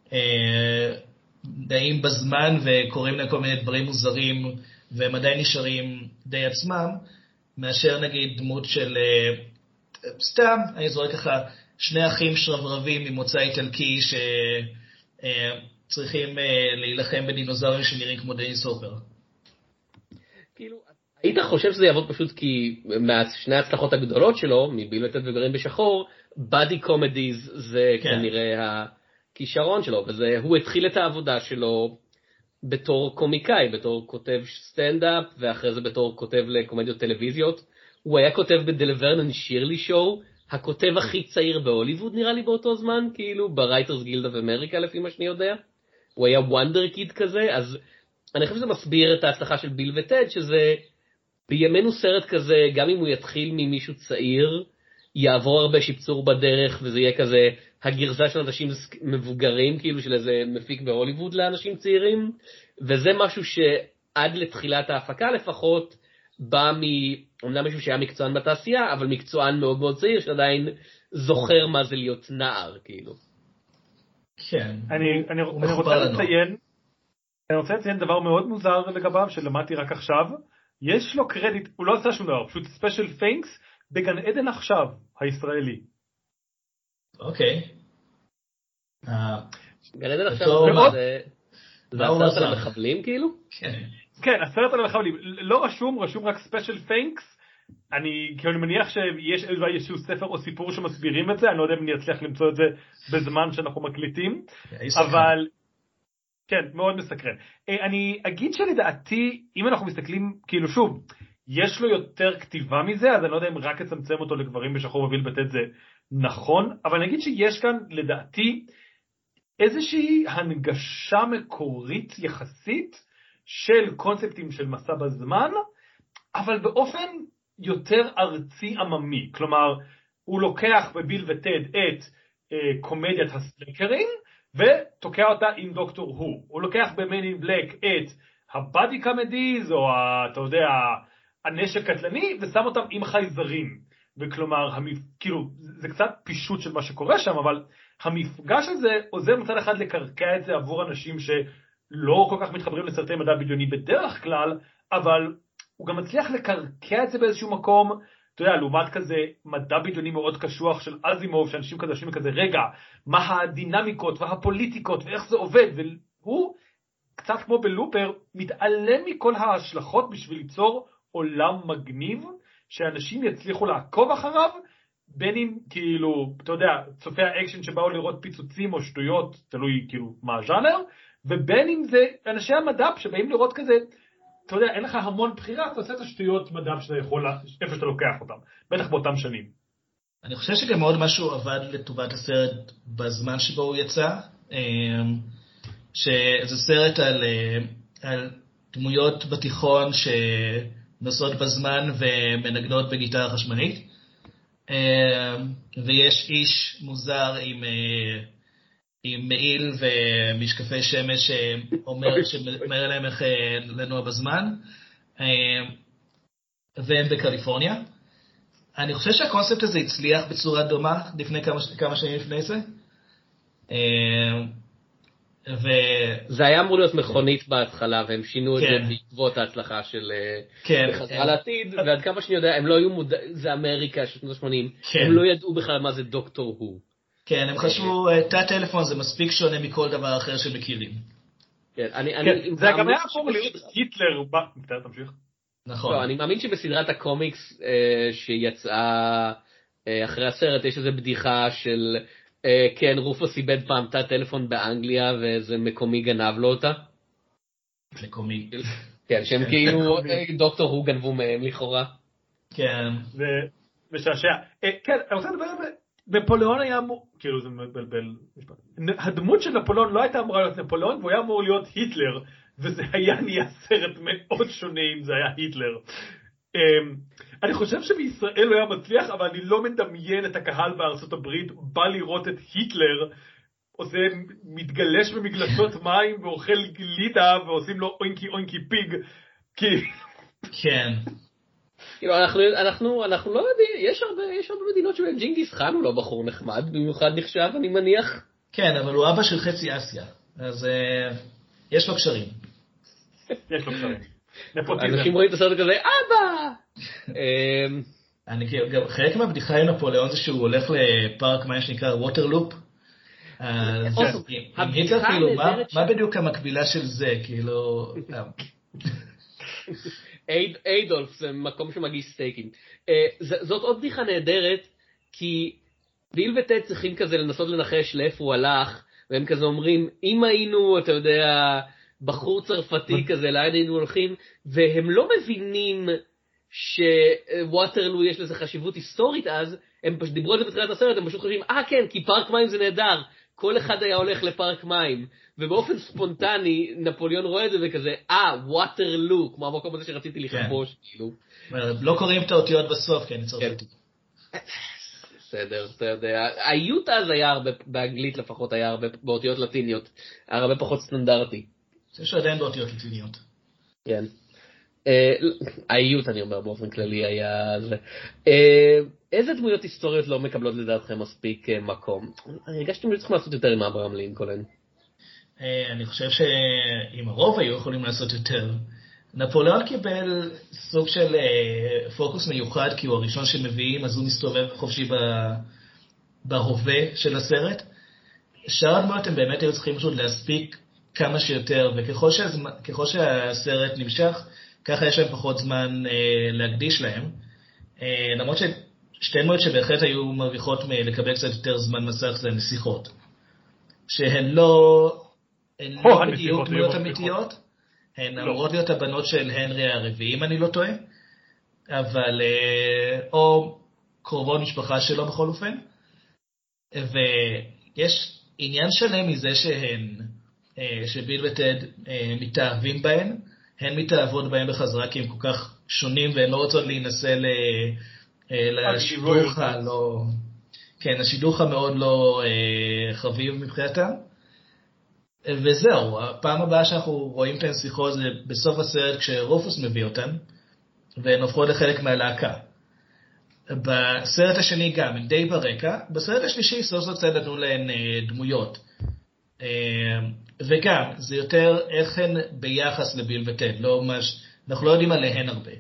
שנעים בזמן וקוראים להם כל מיני דברים מוזרים והם עדיין נשארים די עצמם, מאשר נגיד דמות של, סתם, אני זורק ככה, שני אחים שרברבים ממוצא איטלקי שצריכים להילחם בדינוזאורים שנראים כמו דניס הופר. כאילו, היית חושב שזה יעבוד פשוט כי מהשני ההצלחות הגדולות שלו, מביל וטד וגרים בשחור, באדי קומדיז זה כן. כנראה הכישרון שלו, וזה, הוא התחיל את העבודה שלו בתור קומיקאי, בתור כותב סטנדאפ, ואחרי זה בתור כותב לקומדיות טלוויזיות. הוא היה כותב ב Laverne & Shirley Show, הכותב הכי צעיר בהוליווד נראה לי באותו זמן, כאילו, ב Writers Guild of America לפי מה שאני יודע. הוא היה wonder kid כזה, אז אני חושב שזה מסביר את ההצלחה של ביל וטד, שזה בימינו סרט כזה, גם אם הוא יתחיל ממישהו צעיר, יעבור הרבה שיפצור בדרך, וזה יהיה כזה הגרסה של אנשים מבוגרים, כאילו של איזה מפיק בהוליווד לאנשים צעירים, וזה משהו שעד לתחילת ההפקה לפחות, בא מ... אמנם מישהו שהיה מקצוען בתעשייה, אבל מקצוען מאוד מאוד צעיר, שעדיין זוכר מה זה להיות נער, כאילו. כן. אני, אני, רוצה לנוער. לציין, אני רוצה לציין דבר מאוד מוזר לגביו, שלמדתי רק עכשיו. יש לו קרדיט, הוא לא עשה שום דבר, פשוט special thanks בגן עדן עכשיו, הישראלי. אוקיי. גן עדן עכשיו? זה... זה הסרט על? המחבלים כאילו? כן. כן, הסרט על המחבלים, לא רשום, רשום רק special thanks. אני כאילו מניח שיש אולי איזשהו ספר או סיפור שמסבירים את זה, אני לא יודע אם אני אצליח למצוא את זה בזמן שאנחנו מקליטים. אבל כן מאוד מסקרן אה, אני אגיד שלדעתי אם אנחנו מסתכלים כאילו שוב יש לו יותר כתיבה מזה אז אני לא יודע אם רק אצמצם אותו לגברים בשחור וביל בטט זה נכון אבל אני אגיד שיש כאן לדעתי איזושהי הנגשה מקורית יחסית של קונספטים של מסע בזמן אבל באופן יותר ארצי עממי כלומר הוא לוקח בביל וטד את אה, קומדיית הסלקרים ותוקע אותה עם דוקטור הו. הוא לוקח ב-Man in Black את הבאדי קמדיז, או ה, אתה יודע, הנשק קטלני, ושם אותם עם חייזרים. וכלומר, המפ... כאילו, זה קצת פישוט של מה שקורה שם, אבל המפגש הזה עוזר מצד אחד לקרקע את זה עבור אנשים שלא כל כך מתחברים לסרטי מדע בדיוני בדרך כלל, אבל הוא גם מצליח לקרקע את זה באיזשהו מקום, אתה יודע, לעומת כזה מדע בדיוני מאוד קשוח של אזימוב, שאנשים כזה יושבים כזה, רגע, מה הדינמיקות והפוליטיקות ואיך זה עובד, והוא, קצת כמו בלופר, מתעלם מכל ההשלכות בשביל ליצור עולם מגניב, שאנשים יצליחו לעקוב אחריו, בין אם כאילו, אתה יודע, צופי האקשן שבאו לראות פיצוצים או שטויות, תלוי כאילו מה הז'אנר, ובין אם זה אנשי המדע שבאים לראות כזה, אתה יודע, אין לך המון בחירה, אתה עושה את השטויות מדע שאתה יכול, איפה שאתה לוקח אותם, בטח באותם שנים. אני חושב שגם עוד משהו עבד לטובת הסרט בזמן שבו הוא יצא, אמ, שזה סרט על, אה, על דמויות בתיכון שנוסעות בזמן ומנגנות בגיטרה חשמלית, אמ, ויש איש מוזר עם, אה, עם מעיל ומשקפי שמש שאומר, שמראה להם איך אה, לנוע בזמן, אה, והם בקליפורניה. אני חושב שהקונספט הזה הצליח בצורה דומה לפני כמה, כמה שנים לפני זה. אה, ו... זה היה אמור להיות מכונית בהתחלה, והם שינו את כן. זה בעקבות ההצלחה של אה, כן, חזרה לעתיד, ועד כמה שאני יודע, הם לא היו מודעים, זה אמריקה של שנות ה-80, כן. הם לא ידעו בכלל מה זה דוקטור הוא. כן, הם חשבו, אה, תא טלפון זה מספיק שונה מכל דבר אחר שמכירים. כן, אני, כן, אני, זה גם היה אמור להיות היטלר, תמשיך. נכון. לא, אני מאמין שבסדרת הקומיקס אה, שיצאה אה, אחרי הסרט, יש איזו בדיחה של, כן, רופוס איבד פעם תא טלפון באנגליה, ואיזה מקומי גנב לו אותה. מקומי. כן, שהם כאילו, אה, דוקטור הוא גנבו מהם לכאורה. כן. זה משעשע. כן, אני רוצה לדבר על זה. נפוליאון היה אמור, כאילו זה מבלבל משפט. הדמות של נפוליאון לא הייתה אמורה להיות נפוליאון, והוא היה אמור להיות היטלר, וזה (laughs) היה נהיה סרט מאוד שונה אם זה היה היטלר. אמ, אני חושב שבישראל הוא היה מצליח, אבל אני לא מדמיין את הקהל בארצות הברית בא לראות את היטלר. עושה, מתגלש במגלשות (laughs) מים ואוכל גלידה ועושים לו אוינקי אוינקי פיג. כי כן. כאילו, אנחנו, אנחנו, אנחנו לא יודעים, יש הרבה, יש הרבה מדינות שבהן ג'ינגיס חאן הוא לא בחור נחמד, במיוחד נחשב, אני מניח. כן, אבל הוא אבא של חצי אסיה, אז אה, יש לו קשרים. יש לו קשרים. אנשים רואים את הסרט כזה, אבא! אמ, אני כאילו, גם חלק מהבדיחה עם נפוליאון זה שהוא הולך לפארק מים שנקרא ווטרלופ. אז. עם- היטלר, כאילו, מה- מה בדיוק המקבילה של זה, כאילו... (laughs) אייד, איידולף זה מקום שמגיש סטייקים. אה, זאת עוד בדיחה נהדרת, כי ביל וטד צריכים כזה לנסות לנחש לאיפה הוא הלך, והם כזה אומרים, אם היינו, אתה יודע, בחור צרפתי כזה, לאן היינו הולכים, והם לא מבינים שווטרלו יש לזה חשיבות היסטורית אז, הם פשוט דיברו על זה בתחילת הסרט, הם פשוט חושבים, אה כן, כי פארק מים זה נהדר, כל אחד היה הולך לפארק מים, ובאופן ספונטני נפוליאון רואה את זה וכזה, אה, ווטרלו, כמו המקום הזה שרציתי לכבוש, כאילו. לא קוראים את האותיות בסוף, כי אני צרפתי. בסדר, אתה יודע, האיות אז היה הרבה, באנגלית לפחות היה הרבה, באותיות לטיניות, הרבה פחות סטנדרטי. יש עדיין באותיות לטיניות. כן. אה, האיות אני אומר באופן כללי היה זה. אה, איזה דמויות היסטוריות לא מקבלות לדעתכם מספיק אה, מקום? אני הרגשתי שהם צריכים לעשות יותר עם אברהם לינקולן. אני חושב שאם הרוב היו יכולים לעשות יותר, נפוליאון קיבל סוג של פוקוס מיוחד, כי הוא הראשון שמביאים, אז הוא מסתובב חופשי בהווה של הסרט. שאר הדמויות הם באמת היו צריכים פשוט להספיק כמה שיותר, וככל שהסרט נמשך, ככה יש להם פחות זמן אה, להקדיש להם. אה, למרות ששתי דמויות שבהחלט היו מרוויחות מלקבל קצת יותר זמן מסך זה נסיכות. שהן לא, הן לא הנסיכות בדיוק דמויות. אמיתיות, הן לא. אמורות להיות הבנות של הנרי הרביעי, אם אני לא טועה, אבל, אה, או קרובות משפחה שלו בכל אופן. ויש עניין שלם מזה שהן, אה, שביל וטד אה, מתאהבים בהן, הן מתאהבות בהן בחזרה כי הם כל כך שונים והן לא רוצות להינשא ל- אה, לשידוך. הלא... כן, השידוך המאוד לא אה, חביב מבחינתם. וזהו, הפעם הבאה שאנחנו רואים את הנסיכות זה בסוף הסרט כשרופוס מביא אותן, והן הופכות לחלק מהלהקה. בסרט השני גם, הן די ברקע, בסרט השלישי סוף סוף קצת נתנו להן אה, דמויות. אה, וגם, זה יותר איך הן ביחס לביל וטד, לא ממש, אנחנו לא יודעים עליהן הרבה.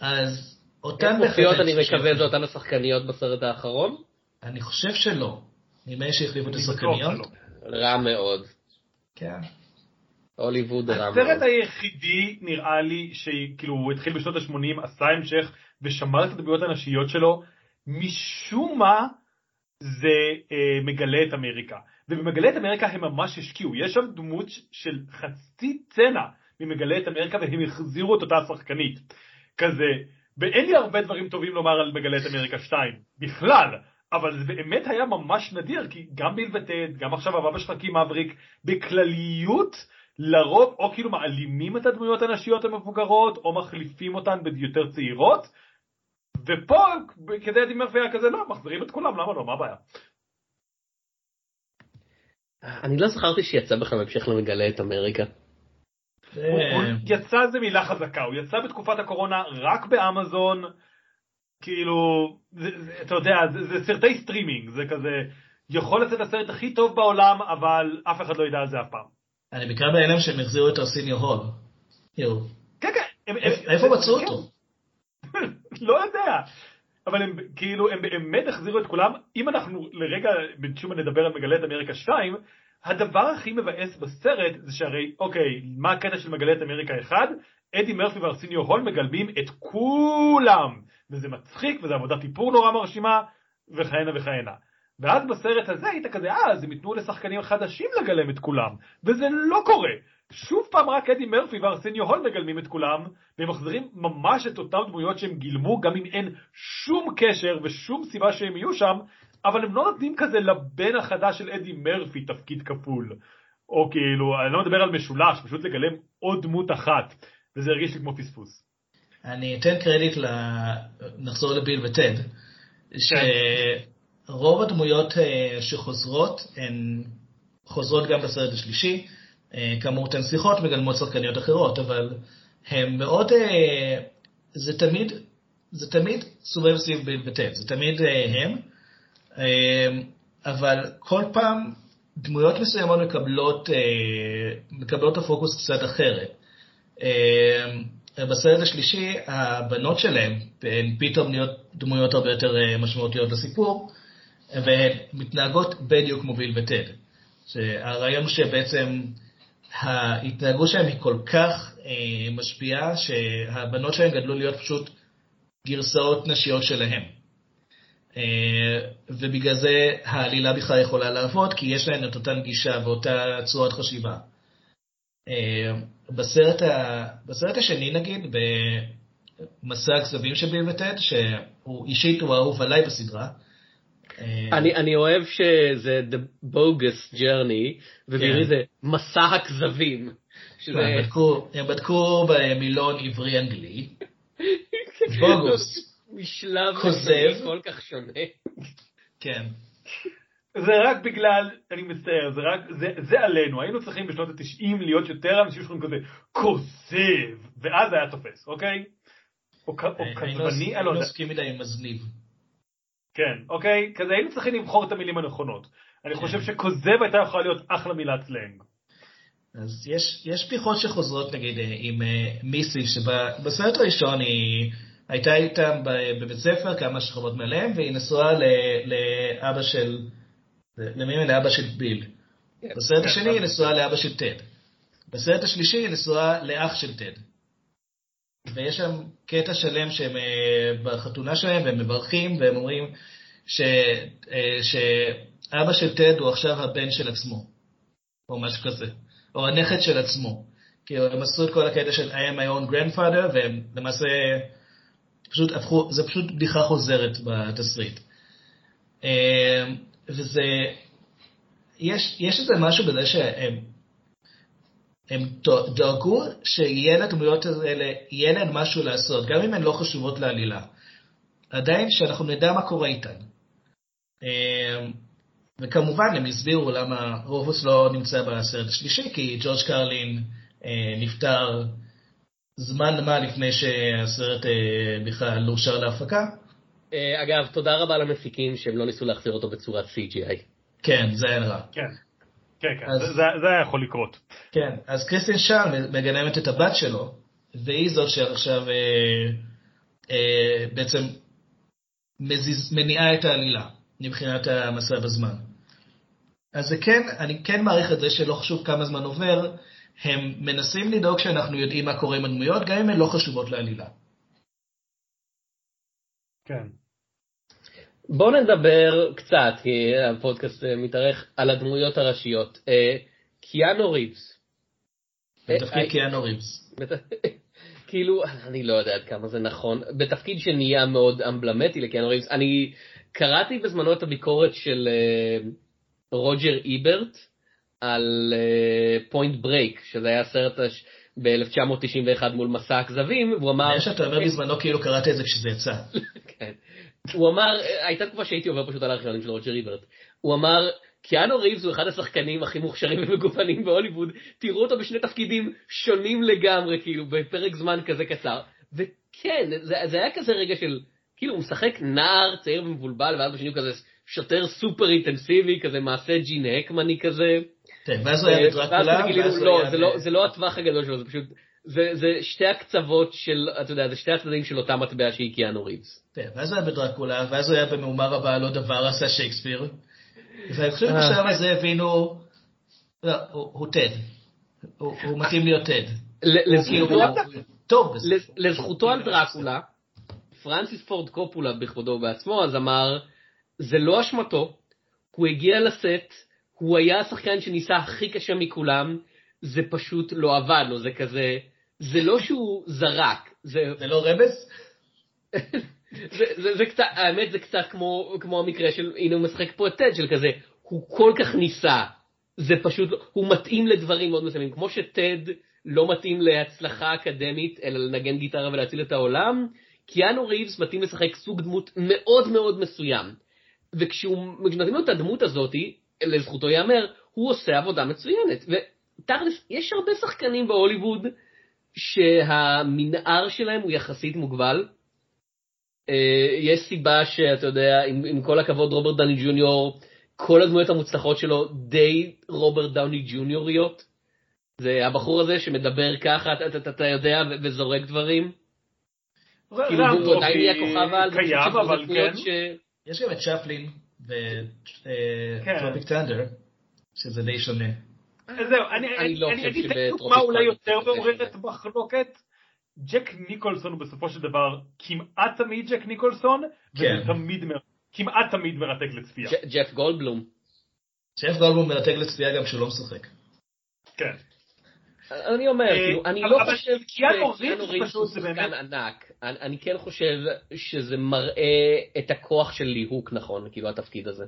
אז אותן איך מופיעות אני מקווה זה אותן השחקניות בסרט האחרון? אני חושב שלא. נראה לי שהחליפו את השחקניות. רע מאוד. כן. הוליווד רע הסרט מאוד. היחידי נראה לי שכאילו הוא התחיל בשנות ה-80, עשה המשך ושמר את הדמויות הנשיות שלו, משום מה זה אה, מגלה את אמריקה. ובמגלה את אמריקה הם ממש השקיעו, יש שם דמות של חצי צנע ממגלה את אמריקה והם החזירו את אותה השחקנית. כזה, ואין לי הרבה דברים טובים לומר על מגלה את אמריקה 2, בכלל. אבל זה באמת היה ממש נדיר, כי גם ביל גם עכשיו הבבא שחקים מבריק, בכלליות, לרוב או כאילו מעלימים את הדמויות הנשיות המבוגרות, או מחליפים אותן ביותר צעירות, ופה, כדי אדי מרפי היה כזה, לא, מחזירים את כולם, למה לא, מה הבעיה? אני לא זכרתי שיצא בכלל בהמשך למגלה את אמריקה. אה, יצא זה מילה חזקה, הוא יצא בתקופת הקורונה רק באמזון, כאילו, אתה יודע, זה, סרטי סטרימינג, זה כזה, יכול לצאת הסרט הכי טוב בעולם, אבל אף אחד לא ידע על זה אף פעם. אני בעיקר בהלם שהם החזירו את ארסיניו הול. כן, כן. איפה מצאו כן. אותו? (laughs) לא יודע. אבל הם כאילו, הם באמת החזירו את כולם. אם אנחנו לרגע, שוב נדבר על מגלה את אמריקה 2, הדבר הכי מבאס בסרט זה שהרי, אוקיי, מה הקטע של מגלה את אמריקה 1? אדי מרפי וארסיניו הול מגלמים את כולם. וזה מצחיק, וזו עבודת איפור נורא מרשימה, וכהנה וכהנה. ואז בסרט הזה היית כזה, אה, אז הם ייתנו לשחקנים חדשים לגלם את כולם. וזה לא קורה. שוב פעם רק אדי מרפי וארסניו הול מגלמים את כולם, והם מחזירים ממש את אותן דמויות שהם גילמו, גם אם אין שום קשר ושום סיבה שהם יהיו שם, אבל הם לא נותנים כזה לבן החדש של אדי מרפי תפקיד כפול. או כאילו, אני לא מדבר על משולש, פשוט לגלם עוד דמות אחת, וזה הרגיש לי כמו פספוס. אני אתן קרדיט ל... נחזור לביל וטד. שרוב הדמויות אה, שחוזרות הן חוזרות גם בסרט השלישי. אה, כאמור, שיחות מגלמות שחקניות אחרות, אבל הם מאוד... אה, זה תמיד, זה תמיד סובב סביב וטד, זה תמיד אה, הם. אבל כל פעם דמויות מסוימות מקבלות, מקבלות את הפוקוס קצת אחרת. בסרט השלישי, הבנות שלהם, הן פתאום נהיות דמויות הרבה יותר משמעותיות לסיפור, והן מתנהגות בדיוק כמו ביל וטד. שהרעיון הוא שבעצם ההתנהגות שלהם היא כל כך אה, משפיעה, שהבנות שלהם גדלו להיות פשוט גרסאות נשיות שלהם. אה, ובגלל זה העלילה בכלל יכולה לעבוד, כי יש להן את אותה גישה ואותה צורת חשיבה. אה, בסרט, ה... בסרט השני נגיד, במסע הכזבים של ביל וטד, שהוא אישית הוא האהוב עליי בסדרה. אה, אני, אני אוהב שזה The Bogus Journey, ובעירי כן. זה מסע הכזבים. שזה... הם בדקו, הם בדקו במילון עברי אנגלי, (laughs) בוגוס, משלב כוזב. כל כך שונה. כן. זה רק בגלל, אני מצטער, זה רק, זה, זה עלינו, היינו צריכים בשנות התשעים להיות יותר אנשים שאומרים כזה, כוזב, ואז היה תופס, אוקיי? או, היינו כזבני, אני לא היינו יודע, עוסקים מדי עם מזניב. כן, אוקיי? כזה היינו צריכים לבחור את המילים הנכונות. אני חושב שכוזב הייתה יכולה להיות אחלה מילת סלנג. אז יש, יש בדיחות שחוזרות נגיד אה, עם אה, מיסי, שבסרט הראשון היא הייתה איתם בבית ספר כמה שכבות מעליהם, והיא נשואה ל- לאבא של, למי לאבא של ביל. בסרט השני היא נשואה לאבא של טד. בסרט השלישי היא נשואה לאח של טד. ויש שם קטע שלם שהם אה, בחתונה שלהם, והם מברכים, והם אומרים ש, אה, שאבא של טד הוא עכשיו הבן של עצמו, או משהו כזה, או הנכד של עצמו. כי הם עשו את כל הקטע של I am my own grandfather, והם למעשה פשוט הפכו, זה פשוט בדיחה חוזרת בתסריט. אה, וזה, יש, יש איזה משהו בזה שהם הם דאגו שיהיה לדמויות האלה, יהיה להן משהו לעשות, גם אם הן לא חשובות לעלילה. עדיין שאנחנו נדע מה קורה איתן. אה, וכמובן הם הסבירו למה רובוס לא נמצא בסרט השלישי, כי ג'ורג' קרלין אה, נפטר זמן מה לפני שהסרט אה, בכלל אושר להפקה. אה, אגב, תודה רבה למפיקים שהם לא ניסו להחזיר אותו בצורת CGI. כן, זה היה רע. כן, כן, כן, אז- זה, היה יכול לקרות. כן, אז קריסטין שאל מגלמת את הבת שלו, והיא זאת שעכשיו אה, אה, בעצם מזיז, מניעה את העלילה מבחינת המסע בזמן. אז זה כן, אני כן מעריך את זה שלא חשוב כמה זמן עובר, הם מנסים לדאוג שאנחנו יודעים מה קורה עם הדמויות, גם אם הן לא חשובות לעלילה. כן. בואו נדבר קצת, כי הפודקאסט אה, מתארך, על הדמויות הראשיות. אה, קיאנו ריבס. בתפקיד אה, קיאנו ריבס. (laughs) כאילו, אני לא יודע עד כמה זה נכון, בתפקיד שנהיה מאוד אמבלמטי לקיאנו ריבס. אני קראתי בזמנו את הביקורת של רוג'ר איברט על פוינט ברייק, שזה היה סרט הש- ב-1991 מול מסע הכזבים, והוא אמר... מה שאתה אומר בזמנו כאילו קראת את זה כשזה יצא. (laughs) כן. הוא אמר, הייתה תקופה שהייתי עובר פשוט על הארכיונים של רוג'ר איברט. הוא אמר, קיאנו ריבס הוא אחד השחקנים הכי מוכשרים ומגוונים בהוליווד, תראו אותו בשני תפקידים שונים לגמרי, כאילו, בפרק זמן כזה קצר. וכן, זה, זה היה כזה רגע של, כאילו, הוא משחק נער, צעיר ומבולבל, ואז בשני הוא כזה שוטר סופר אינטנסיבי, כזה מעשה ג'ין הקמני כזה. כן, ואז הוא היה בדרקולה, גילינו, ואז הוא לא, לא, זה לא הטווח הגדול שלו, זה פשוט, זה, זה שתי הקצוות של, אתה יודע, זה שתי הצדדים של אותה מטבע שהיא קיאנו ריבס. כן, ואז הוא היה בדרקולה, ואז הוא היה במהומה רבה לא דבר עשה שייקספיר. ואני חושב אה. שבשלב הזה הבינו, לא, הוא טד. הוא מתאים להיות טד. כאילו, לזכותו על דרקולה, פרנסיס פורד קופולה בכבודו ובעצמו אז אמר, זה לא אשמתו, הוא הגיע לסט, הוא היה השחקן שניסה הכי קשה מכולם, זה פשוט לא עבד לו, זה כזה, זה לא שהוא זרק, זה, זה לא רמז? זה, זה, זה קצת, האמת זה קצת כמו, כמו המקרה של, הנה הוא משחק פה את טד, של כזה, הוא כל כך ניסה, זה פשוט, לא- הוא מתאים לדברים מאוד מסוימים, כמו שטד לא מתאים להצלחה אקדמית, אלא לנגן גיטרה ולהציל את העולם, קיאנו ריבס מתאים לשחק סוג דמות מאוד מאוד מסוים. וכשנותנים לו את הדמות הזאתי, לזכותו ייאמר, הוא עושה עבודה מצוינת. ותכלס, יש הרבה שחקנים בהוליווד שהמנער שלהם הוא יחסית מוגבל. אה, יש סיבה שאתה יודע, עם, עם כל הכבוד רוברט דני ג'וניור, כל הדמויות המוצלחות שלו די רוברט דאוני ג'וניוריות. זה הבחור הזה שמדבר ככה, אתה, אתה, אתה יודע, ו- וזורק דברים. כאילו, הוא עדיין יהיה כוכב על, קיים, אבל כן. ש... יש גם את צ'פלין כן. וטרופיק טנדר, שזה די שונה. זהו, אני אני לא אגיד דוגמה אולי יותר מעוררת. מחלוקת. ג'ק ניקולסון הוא בסופו של דבר כמעט תמיד ג'ק ניקולסון, וזה כן. תמיד כמעט תמיד מרתק לצפייה. ג'ף גולדבלום. שף גולדבום מרתק לצפייה גם כשהוא לא משחק. כן. אני אומר, אה, כאילו, אני לא אבל חושב קיאנו שקיאנו ריבס הוא זה שחקן באמת- ענק. אני אני כן חושב שזה מראה את הכוח של ליהוק נכון, כאילו התפקיד הזה.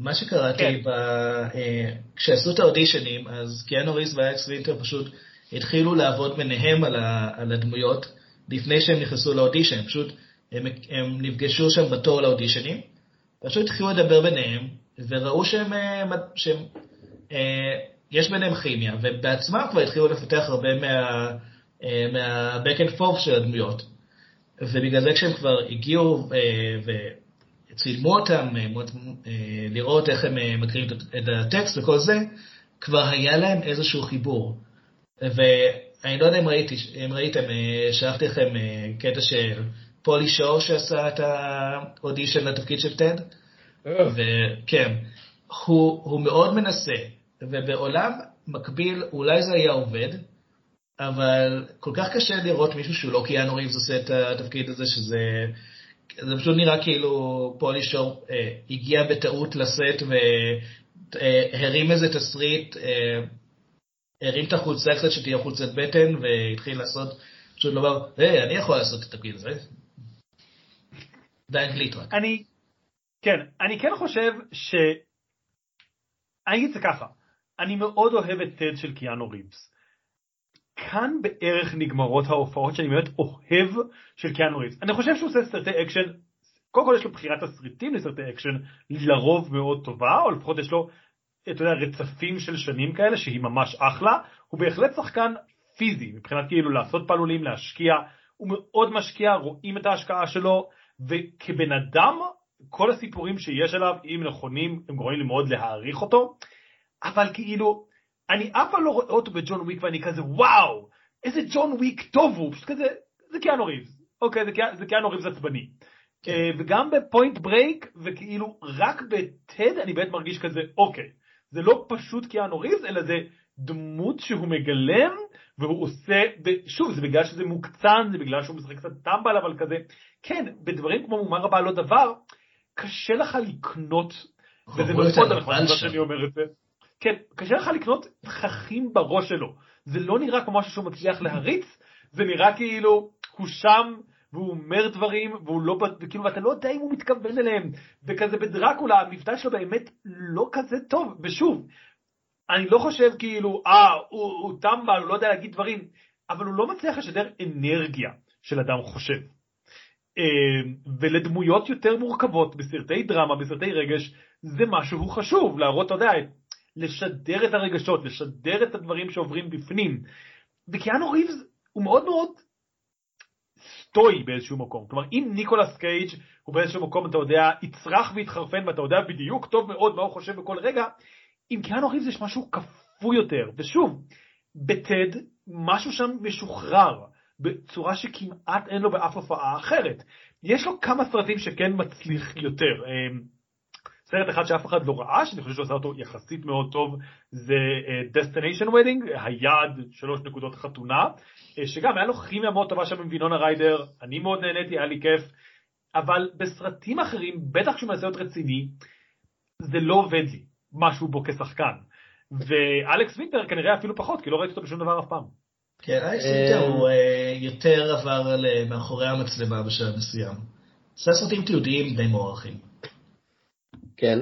מה שקראתי, כן. ב... אה, כשעשו את האודישנים, אז קיאנו ריס ואקס וינטר פשוט התחילו לעבוד ביניהם על, ה... על הדמויות לפני שהם נכנסו לאודישן. פשוט הם, הם נפגשו שם בתור לאודישנים, פשוט התחילו לדבר ביניהם, וראו שהם, אה, שהם אה, יש ביניהם כימיה, ובעצמם כבר התחילו לפתח הרבה מה, מה-back and forth של הדמויות. ובגלל זה כשהם כבר הגיעו וצילמו אותם, אה, אה, לראות איך הם אה, מקריאים את- הטקסט וכל זה, כבר היה להם איזשהו חיבור. ואני לא יודע אם, ראיתי, אם ראיתם, שלחתי לכם קטע של פולי שור שעשה את האודישן לתפקיד של טד. וכן, הוא, הוא מאוד מנסה, ובעולם מקביל אולי זה היה עובד, אבל כל כך קשה לראות מישהו שהוא לא קיאנו ריבס עושה את התפקיד הזה, שזה זה פשוט נראה כאילו פולי שור אה, הגיע בטעות לסט והרים איזה תסריט, אה, הרים את החולצה קצת שתהיה חולצת בטן והתחיל לעשות, פשוט לומר, היי, אני יכול לעשות את התפקיד הזה. באנגלית רק. אני, כן, אני כן חושב ש... אני אגיד את זה ככה, אני מאוד אוהב את טד של קיאנו ריבס. כאן בערך נגמרות ההופעות שאני באמת אוהב של קיאנו ריבס. אני חושב שהוא עושה סרטי אקשן, קודם כל יש לו בחירת תסריטים לסרטי אקשן לרוב מאוד טובה, או לפחות יש לו, אתה יודע, רצפים של שנים כאלה שהיא ממש אחלה. הוא בהחלט שחקן פיזי, מבחינת כאילו לעשות פעלולים, להשקיע, הוא מאוד משקיע, רואים את ההשקעה שלו, וכבן אדם, כל הסיפורים שיש עליו, אם נכונים, הם גורמים לי מאוד להעריך אותו, אבל כאילו, אני אף פעם לא רואה אותו בג'ון וויק ואני כזה וואו, איזה ג'ון וויק טוב הוא, פשוט כזה, זה קיאנו ריבס, אוקיי, זה, קיאנו- ריבס עצבני. כן. אה, וגם בפוינט ברייק, וכאילו רק בטד אני באמת מרגיש כזה, אוקיי, זה לא פשוט קיאנו ריבס, אלא זה דמות שהוא מגלם, והוא עושה, ושוב, זה בגלל שזה מוקצן, זה בגלל שהוא משחק קצת טמבל, אבל כזה, כן, בדברים כמו מומר הבא לא דבר, קשה לך לקנות, וזה מאוד נכון. שאני אומר את זה. כן, קשה לך לקנות תככים בראש שלו. זה לא נראה כמו משהו שהוא מצליח להריץ, זה נראה כאילו הוא שם והוא אומר דברים והוא לא, וכאילו ואתה לא יודע אם הוא מתכוון אליהם. וכזה בדרקולה המבטא שלו באמת לא כזה טוב. ושוב, אני לא חושב כאילו, אה, הוא, הוא טמבל, הוא לא יודע להגיד דברים, אבל הוא לא מצליח לשדר אנרגיה של אדם חושב. אה, ולדמויות יותר מורכבות בסרטי דרמה, בסרטי רגש, זה משהו חשוב, להראות, אתה יודע, לשדר את הרגשות, לשדר את הדברים שעוברים בפנים. וקיאנו ריבס הוא מאוד מאוד סטוי באיזשהו מקום. כלומר, אם ניקולס קייג' הוא באיזשהו מקום, אתה יודע, יצרח ויתחרפן ואתה יודע בדיוק טוב מאוד מה הוא חושב בכל רגע, עם קיאנו ריבס יש משהו כפוי יותר. ושוב, בטד, משהו שם משוחרר, בצורה שכמעט אין לו באף הופעה אחרת. יש לו כמה סרטים שכן מצליח יותר. סרט אחד שאף אחד לא ראה, שאני חושב שהוא עשה אותו יחסית מאוד טוב, זה uh, Destination Wedding, היעד שלוש נקודות חתונה, uh, שגם היה לו כימיה מאוד טובה שם עם וינונה ריידר, אני מאוד נהניתי, היה לי כיף, אבל בסרטים אחרים, בטח כשהוא מנסה להיות רציני, זה לא עובד לי, משהו בו כשחקן. ואלכס וינטר כנראה אפילו פחות, כי לא ראיתי אותו בשום דבר אף פעם. כן, אלכס וינטר הוא אה, יותר עבר מאחורי המצלמה בשלב מסוים. עשה סרטים תיעודיים די מוערכים. כן.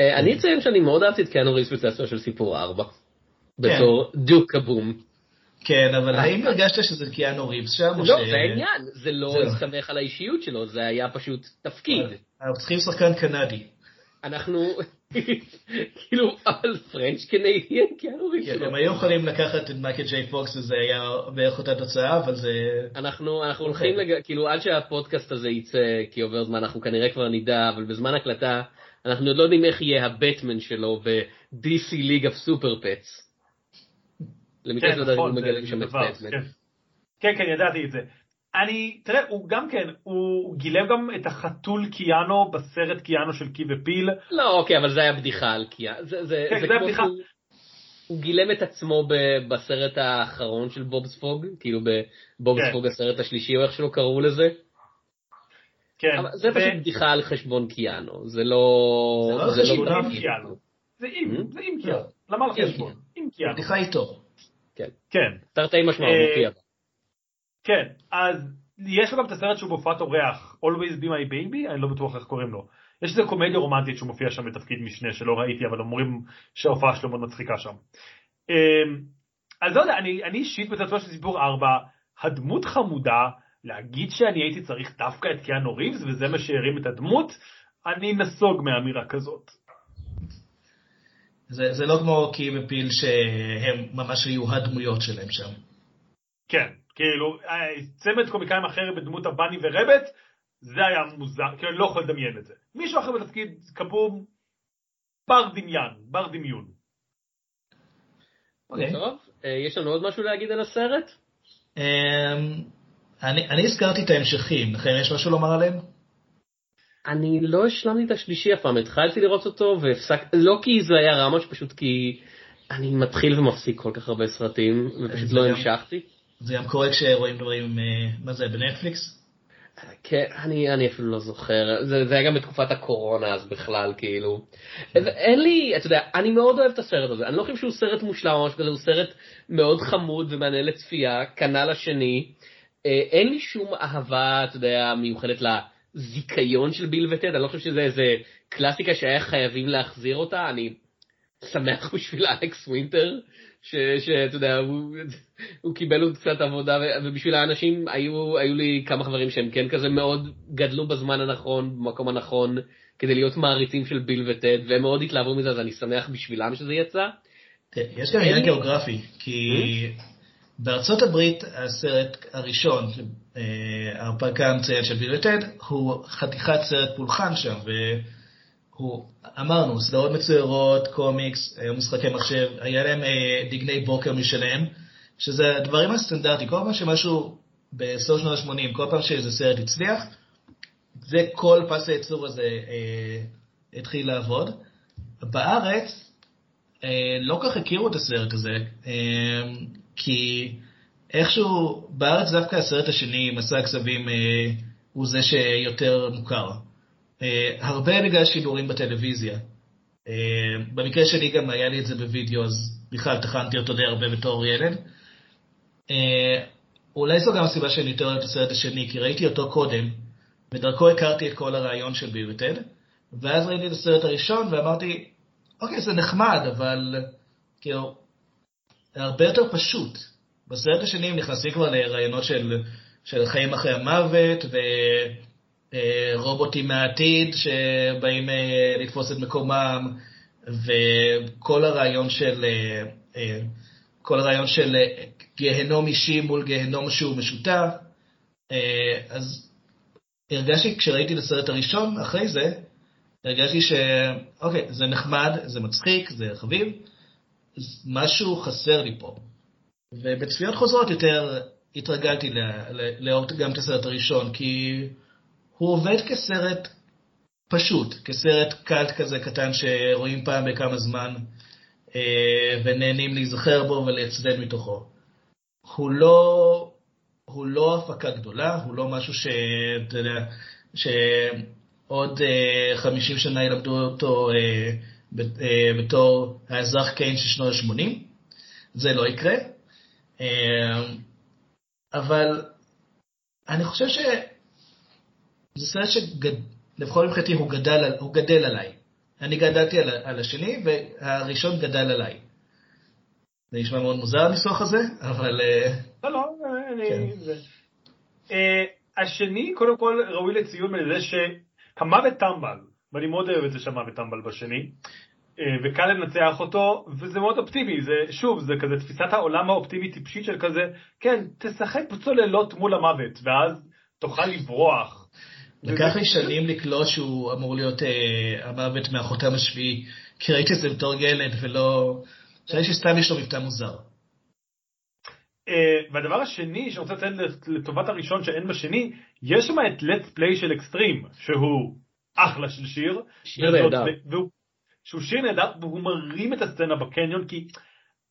אה, אני אציין שאני מאוד אהבתי את קיאנו ריס בספר של סיפור 4. בתור דוק הבום. כן, אבל האם הרגשת שזה קיאנו ריבס שם? לא, זה העניין, זה לא הסתמך על האישיות שלו, זה היה פשוט תפקיד. אנחנו צריכים שחקן קנדי. אנחנו, (laughs) כאילו, אבל פרנץ' קנדיאן קיאנו ריבס. כן, הם היו יכולים לקחת את מייקל ג'יי פוקס וזה היה בערך אותה תוצאה, אבל זה... אנחנו הולכים, כאילו, עד שהפודקאסט הזה יצא, כי עובר זמן, אנחנו כנראה כבר נדע, אבל בזמן הקלטה, אנחנו עוד לא יודעים איך יהיה הבטמן שלו ב-DC League of Super Pets. למקרה כן, נכון, מגלים שם את בטמן. כן. כן, כן, ידעתי את זה. אני, תראה, הוא גם כן, הוא גילם גם את החתול קיאנו בסרט קיאנו של קי ופיל. לא, אוקיי, אבל זה היה בדיחה על קיאנו. זה, זה, כן, זה, זה בדיחה. הוא, הוא גילם את עצמו ב, בסרט האחרון של בובספוג, כאילו בבובספוג כן. הסרט השלישי, או איך שלא קראו לזה. כן. אבל זה פשוט בדיחה על חשבון קיאנו, זה לא... זה לא על חשבון קיאנו. זה עם, hmm? זה עם קיאנו. למה על חשבון? עם קיאנו. בדיחה איתו. כן. כן. תרתי משמע, הוא אה, מופיע. כן, אז יש לו גם את הסרט שהוא בהופעת אורח, Always be my baby, אני לא בטוח איך קוראים לו. יש איזה קומדיה רומנטית שהוא מופיע שם בתפקיד משנה שלא ראיתי, אבל אומרים שההופעה שלו מאוד מצחיקה שם. אמ, אז לא יודע, אני אישית בצעצוע של סיפור 4, הדמות חמודה, להגיד שאני הייתי צריך דווקא את קיאנו ריבס וזה מה שהרים את הדמות, אני נסוג מאמירה כזאת. זה, זה לא כמו קי ופיל שהם ממש היו הדמויות שלהם שם. כן, כאילו, צמד קומיקאים אחר בדמות הבני ורבט, זה היה מוזר, כאילו אני לא יכול לדמיין את זה. מישהו אחר בתפקיד כבום, בר דמיין, בר דמיון. אוקיי. טוב, אה, יש לנו עוד משהו להגיד על הסרט? אמ, אני, אני הזכרתי את ההמשכים, לכן יש משהו לומר עליהם? אני לא השלמתי את השלישי אף פעם, התחלתי לראות אותו והפסק, לא כי זה היה רע ממש, פשוט כי אני מתחיל ומפסיק כל כך הרבה סרטים, ופשוט לא המשכתי. זה גם קורה כשרואים דברים, אה, מה זה, בנטפליקס? כן, אני, אני אפילו לא זוכר, זה, זה היה גם בתקופת הקורונה אז בכלל, כאילו. אין לי, אתה יודע, אני מאוד אוהב את הסרט הזה, אני לא חושב שהוא סרט מושלם או משהו כזה, הוא סרט מאוד חמוד ומענה לצפייה, כנ"ל השני. אה, אין לי שום אהבה, אתה יודע, מיוחדת לזיכיון של ביל וטד, אני לא חושב שזה איזה קלאסיקה שהיה חייבים להחזיר אותה, אני שמח בשביל אלכס ווינטר, שאתה יודע, הוא, הוא קיבל עוד קצת עבודה, ובשביל האנשים היו, היו לי כמה חברים שהם כן כזה מאוד גדלו בזמן הנכון, במקום הנכון, כדי להיות מעריצים של ביל וטד, והם מאוד התלהבו מזה, אז אני שמח בשבילם שזה יצא. יש גם עניין גיאוגרפי, כי בארצות הברית הסרט הראשון, אה, ההרפקה המצוין של ביל וטד, הוא חתיכת סרט פולחן שם, והוא, אמרנו, סדרות מצוירות, קומיקס, משחקי מחשב, היה להם אה, דגני בוקר משלהם, שזה הדברים הסטנדרטיים, כל פעם שמשהו בסוף שנות ה-80, כל פעם שאיזה סרט הצליח, זה כל פס הייצור הזה אה, התחיל לעבוד. בארץ, אה, לא כך הכירו את הסרט הזה. אה, כי איכשהו בארץ דווקא הסרט השני, מסע הכספים, אה, הוא זה שיותר מוכר. אה, הרבה בגלל שידורים בטלוויזיה. אה, במקרה שלי גם היה לי את זה בווידאו, אז בכלל טחנתי אותו די הרבה בתור ילד. אה, אולי זו גם הסיבה שאני יותר אוהב את הסרט השני, כי ראיתי אותו קודם, ודרכו הכרתי את כל הרעיון של ביל וטד, ואז ראיתי את הסרט הראשון ואמרתי, אוקיי, זה נחמד, אבל כאילו, זה הרבה יותר פשוט. בסרט השני הם נכנסים כבר לרעיונות של, של חיים אחרי המוות, אה, רובוטים מהעתיד שבאים אה, לתפוס את מקומם, וכל הרעיון של, אה, אה, כל הרעיון של אה, גיהנום אישי מול גיהנום שהוא משותף. אה, אז הרגשתי, כשראיתי את הסרט הראשון, אחרי זה, הרגשתי שאוקיי, זה נחמד, זה מצחיק, זה חביב, משהו חסר לי פה. ובצפיות חוזרות יותר התרגלתי לאהוב גם את הסרט הראשון, כי הוא עובד כסרט פשוט, כסרט קאלט כזה קטן שרואים פעם בכמה זמן, אה, ונהנים להיזכר בו ולהצדד מתוכו. הוא לא, הוא לא הפקה גדולה, הוא לא משהו שאתה יודע, שעוד אה, 50 שנה ילמדו אותו אה, אה, בתור האזרח קיין של שנות ה-80. זה לא יקרה. אה, אבל אני חושב שזה סרט שלפחות מבחינתי הוא גדל, הוא גדל עליי. אני גדלתי על, על השני, והראשון גדל עליי. זה נשמע מאוד מוזר הניסוח הזה, אבל... אה, לא, לא, אני... כן. זה- אה, השני, קודם כל, ראוי לציון מזה שהמוות טמבל, ואני מאוד אוהב את זה שהמוות טמבל בשני, אה, וקל לנצח אותו, וזה מאוד אופטימי, זה, שוב, זה כזה תפיסת העולם האופטימית טיפשית של כזה, כן, תשחק בצוללות מול המוות, ואז תוכל לברוח. לקח לי שנים לקלוט שהוא אמור להיות אה, המוות מהחותם השביעי, כי ראיתי את זה בתור ילד, ולא... חשבתי שסתם יש לו מבטא מוזר. אה, והדבר השני שאני רוצה לציין לטובת הראשון שאין בשני, יש שם את let's play של אקסטרים, שהוא אחלה של שיר. שיר נהדר. והוא- שהוא שיר נהדר, והוא מרים את הסצנה בקניון, כי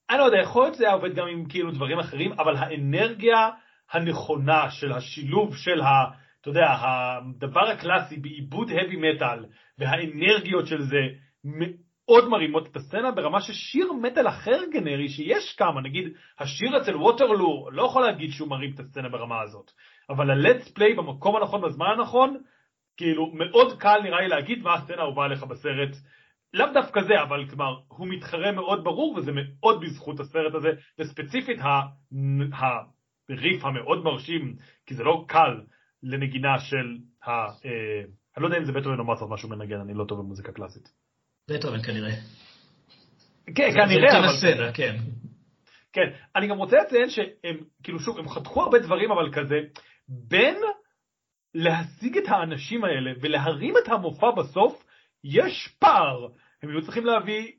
אני לא יודע, יכול להיות שזה היה עובד גם עם כאילו דברים אחרים, אבל האנרגיה הנכונה של השילוב של ה... אתה יודע, הדבר הקלאסי בעיבוד heavy metal, והאנרגיות של זה מאוד מרימות את הסצנה ברמה ששיר מטאל אחר גנרי שיש כמה, נגיד השיר אצל ווטרלו, לא יכול להגיד שהוא מרים את הסצנה ברמה הזאת, אבל ה-let's play במקום הנכון בזמן הנכון, כאילו מאוד קל נראה לי להגיד מה הסצנה האהובה עליך בסרט, לאו דווקא זה, אבל כלומר, הוא מתחרה מאוד ברור וזה מאוד בזכות הסרט הזה, וספציפית ה- הריף המאוד מרשים, כי זה לא קל לנגינה של ה... אה, אני לא יודע אם זה בטהובן או מוצרט משהו מנגן, אני לא טוב במוזיקה קלאסית. בטהובן כנראה. כן, זה כנראה, יותר אבל... הסצנה, כן. כן, אני גם רוצה לציין שהם, כאילו שוב, הם חתכו הרבה דברים, אבל כזה, בין להשיג את האנשים האלה ולהרים את המופע בסוף, יש פער. הם היו צריכים להביא,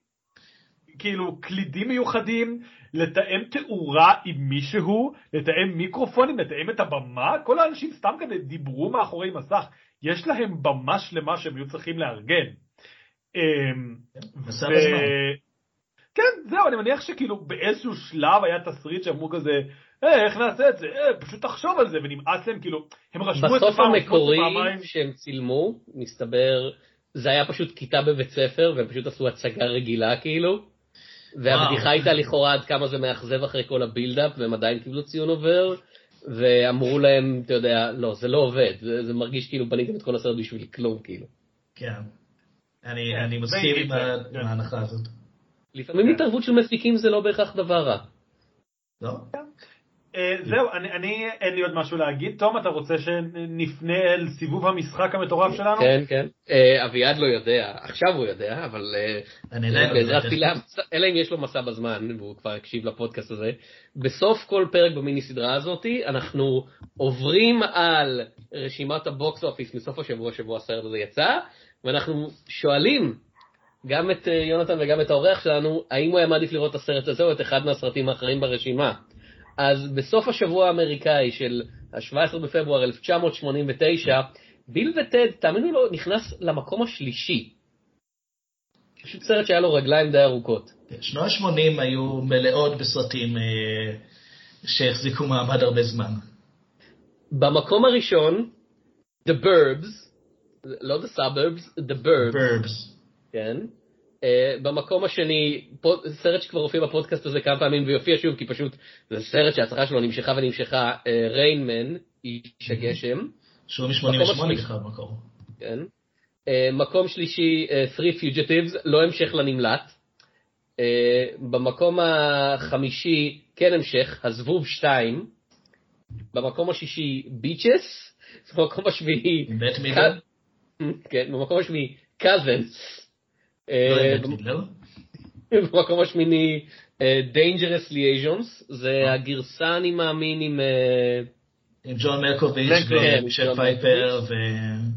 כאילו, קלידים מיוחדים, לתאם תאורה עם מישהו, לתאם מיקרופונים, לתאם את הבמה, כל האנשים סתם כזה דיברו מאחורי מסך. יש להם במה שלמה שהם היו צריכים לארגן. אמ, ו-. כן, זהו, אני מניח שכאילו באיזשהו שלב היה תסריט שאמרו כזה, אה, איך נעשה את זה? אה, פשוט תחשוב על זה, ונמאס להם, כאילו, הם רשמו את זה בסוף פעם, המקורי זה פעמיים. שהם צילמו, מסתבר, זה היה פשוט כיתה בבית ספר, והם פשוט עשו הצגה רגילה כאילו. והבדיחה. הייתה לכאורה עד כמה זה מאכזב אחרי כל הבילדאפ, והם עדיין קיבלו ציון עובר, ואמרו להם, אתה יודע, לא, זה לא עובד, זה, זה מרגיש כאילו בניתם את כל הסרט בשביל כלום, כאילו. כן. אני כן, אני מסכים עם ההנחה הזאת. לפעמים כן. התערבות של מפיקים זה לא בהכרח דבר רע. לא? אה, זהו, אני- אני, אין לי עוד משהו להגיד. תום, אתה רוצה שנפנה אל סיבוב המשחק המטורף שלנו? כן, כן. אה, אביעד לא יודע, עכשיו הוא יודע, אבל אה, אני עדיין לא בעזרת יודע. פילה, אלא אם יש לו מסע בזמן, והוא כבר הקשיב לפודקאסט הזה, בסוף כל פרק במיני סדרה הזאתי, אנחנו עוברים על רשימת הבוקס אופיס מסוף השבוע שבו הסרט הזה יצא, ואנחנו שואלים גם את יונתן וגם את האורח שלנו, האם הוא היה מעדיף לראות את הסרט הזה או את אחד מהסרטים האחרים ברשימה. אז בסוף השבוע האמריקאי של ה-17 בפברואר 1989, ביל וטד, תאמינו לו, נכנס למקום השלישי. פשוט סרט שהיה לו רגליים די ארוכות. שנות ה-80 היו מלאות בסרטים אה, שהחזיקו מעמד הרבה זמן. במקום הראשון, The Burbs, לא The Suburbs, The Burbs, ברבס. כן. Uh, במקום השני, פוד, סרט שכבר הופיע בפודקאסט הזה כמה פעמים ויופיע שוב, כי פשוט זה סרט שההצלחה שלו נמשכה ונמשכה, ריינמן, איש הגשם, שהוא מקום מ-88 השלישי. בכלל במקור. כן. Uh, מקום שלישי, uh, Three Fugitives, לא המשך לנמלט. Uh, במקום החמישי, כן המשך, הזבוב 2. במקום השישי, ביצ'ס. (laughs) במקום השביעי, בית מידל? (laughs) כן, במקום השביעי, קזנס. במקום השמיני, אה, Dangerous Liaisons, זה הגרסה אני מאמין עם... אה, עם ג'ון מלקוביץ' כן, ומישל פייפר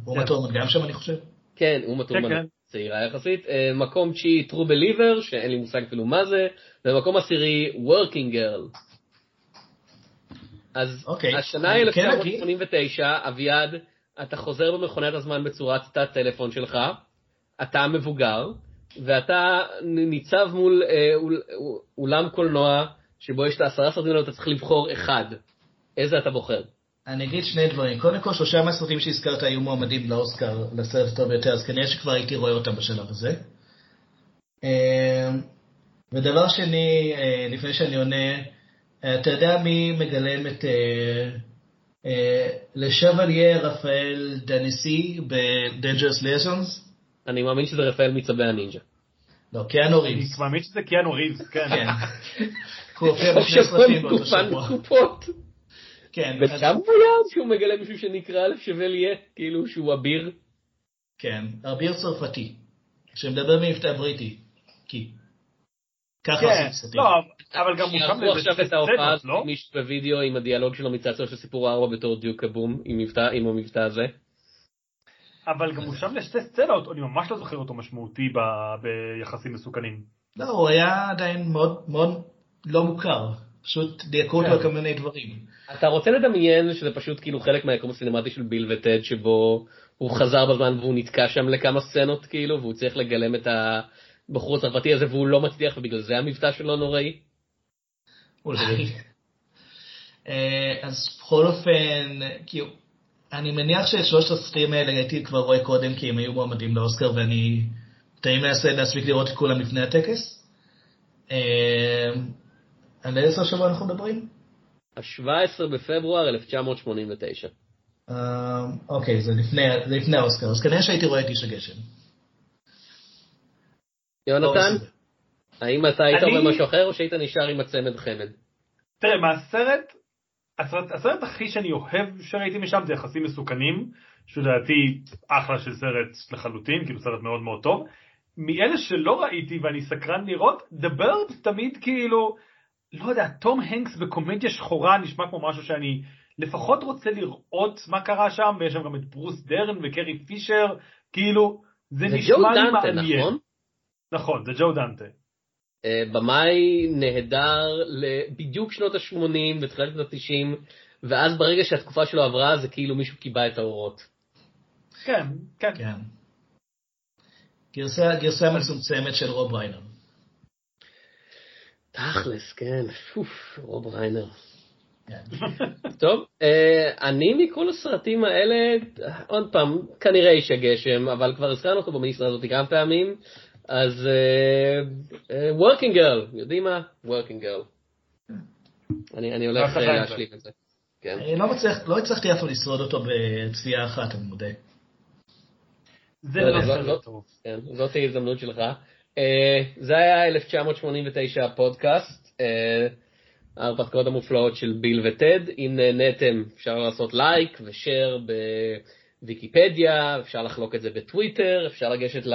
ואומה תורמן גם שם אני חושב. כן, אומה טורמן כן. צעירה יחסית. אה, מקום תשיעי True Believer, שאין לי מושג אפילו מה זה, ומקום עשירי Working Girl. אז אוקיי. השנה היא כן, 1989, אביעד, אתה חוזר במכונת הזמן בצורת תת טלפון שלך, אתה מבוגר, ואתה ניצב מול אה, אול, אולם קולנוע שבו יש את העשרה סרטים האלה ואתה צריך לבחור אחד. איזה אתה בוחר? אני אגיד שני דברים. קודם כל, שלושה מהסרטים שהזכרת היו מועמדים לאוסקר לסרט הטוב ביותר, אז כנראה שכבר הייתי רואה אותם בשלב הזה. אה, ודבר שני, אה, לפני שאני עונה, אה, אתה יודע מי מגלם את לשבליה רפאל דניסי ב-Dangerous Liaisons? אני מאמין שזה רפאל מצבי הנינג'ה. לא, קיאנו אני ריבס. מאמין שזה קיאנו ריבס, כן. כן. (laughs) הוא הופיע בשני סרטים באותו תקופן שבוע. תקופות. כן, ושם הוא היה שהוא מגלה מישהו שנקרא לשבליה, כאילו שהוא אביר. כן, אביר צרפתי, שמדבר ממבטא בריטי. כי. ככה כן, עושים סרטים. לא, אבל גם הוא שם עכשיו את ההופעה הזאת לא? עם מישהו בווידאו עם הדיאלוג שלו מצד של סיפור ארבע בתור דיוק הבום מבטא- עם המבטא הזה. אבל גם הוא שם לשתי סצנות, אני ממש לא זוכר אותו משמעותי ב- ביחסים מסוכנים. לא, הוא היה עדיין מאוד מאוד לא מוכר. פשוט דייקו אותו כן. על כל מיני דברים. אתה רוצה לדמיין שזה פשוט כאילו חלק מהיקום הסינמטי של ביל וטד שבו הוא חזר בזמן והוא נתקע שם לכמה סצנות כאילו והוא צריך לגלם את הבחור הצרפתי הזה והוא לא מצליח ובגלל זה המבטא שלו נוראי. אולי. (laughs) אה, אז בכל אופן, כאילו, אני מניח שאת שלושת הסרטים האלה הייתי כבר רואה קודם כי הם היו מועמדים לאוסקר ואני תמיד מנסה להספיק לראות את כולם לפני הטקס. אה, על איזה סוף שבוע אנחנו מדברים? ה-17 בפברואר 1989. אה, אוקיי, זה לפני, זה לפני האוסקר, אז כנראה שהייתי רואה את איש הגשם. יונתן, לא, האם אתה היית אני- אומר משהו אחר או שהיית נשאר עם הצמד חמד? תראה, מהסרט, הסרט, הסרט הכי שאני אוהב שראיתי משם זה יחסים מסוכנים, שלדעתי אחלה של סרט לחלוטין, כאילו סרט מאוד מאוד טוב. מאלה שלא ראיתי ואני סקרן לראות, The Bird תמיד כאילו, לא יודע, תום הנקס בקומדיה שחורה נשמע כמו משהו שאני לפחות רוצה לראות מה קרה שם, ויש שם גם את ברוס דרן וקרי פישר, כאילו, זה זה נשמע לי מעניין. נכון? נכון, זה ג'ו דנטה. אה, במאי נהדר בדיוק שנות ה-80 ותחילת שנות ה-90, ואז ברגע שהתקופה שלו עברה זה כאילו מישהו קיבע את האורות. כן, כן. כן. גרסה, גרסה מצומצמת של רוב ריינר. תכלס, כן, אוף, רוב ריינר. כן. (laughs) טוב, אה, אני מכל הסרטים האלה, עוד פעם, כנראה איש הגשם, אבל כבר הזכרנו אותו במיסטר הזאת כמה פעמים, אז אה, אה, Working Girl, יודעים מה? Working Girl. אני אני הולך אה. להשלים את זה. כן. לא מצליח, לא הצלחתי אף פעם לשרוד אותו בצפייה אחת, אני מודה. זה לא לא לא- סרט טוב. כן, זאת ההזדמנות שלך. אה, זה היה 1989 הפודקאסט, אה, ההרפתקאות המופלאות של ביל וטד. אם נהניתם, אפשר לעשות לייק ושאר בוויקיפדיה, אפשר לחלוק את זה בטוויטר, אפשר לגשת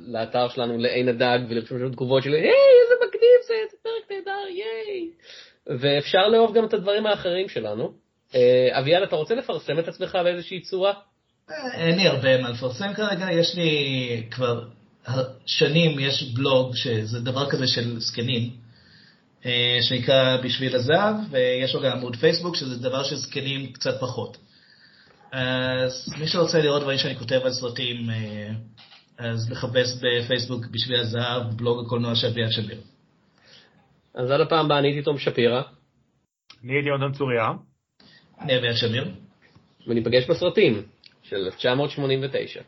לאתר שלנו לעין הדג ולרשום שם תגובות של היי, איזה מגניב זה, איזה פרק נהדר, ייי. ואפשר לאהוב גם את הדברים האחרים שלנו. אה, אביעד, אתה רוצה לפרסם את עצמך באיזושהי צורה? אה, אין לי הרבה מה לפרסם כרגע, יש לי כבר שנים, יש בלוג שזה דבר כזה של זקנים, אה, שנקרא בשביל הזהב, ויש לו גם עמוד פייסבוק, שזה דבר של זקנים קצת פחות. אז מי שרוצה לראות דברים שאני כותב על סרטים, אה, אז לחפש בפייסבוק בשביל הזהב, בלוג הקולנוע של אביעד שמיר. אז עד הפעם הבאה אני הייתי תום שפירא, אני הייתי יונתן צוריה. אני אביעד שמיר. וניפגש בסרטים של 1989.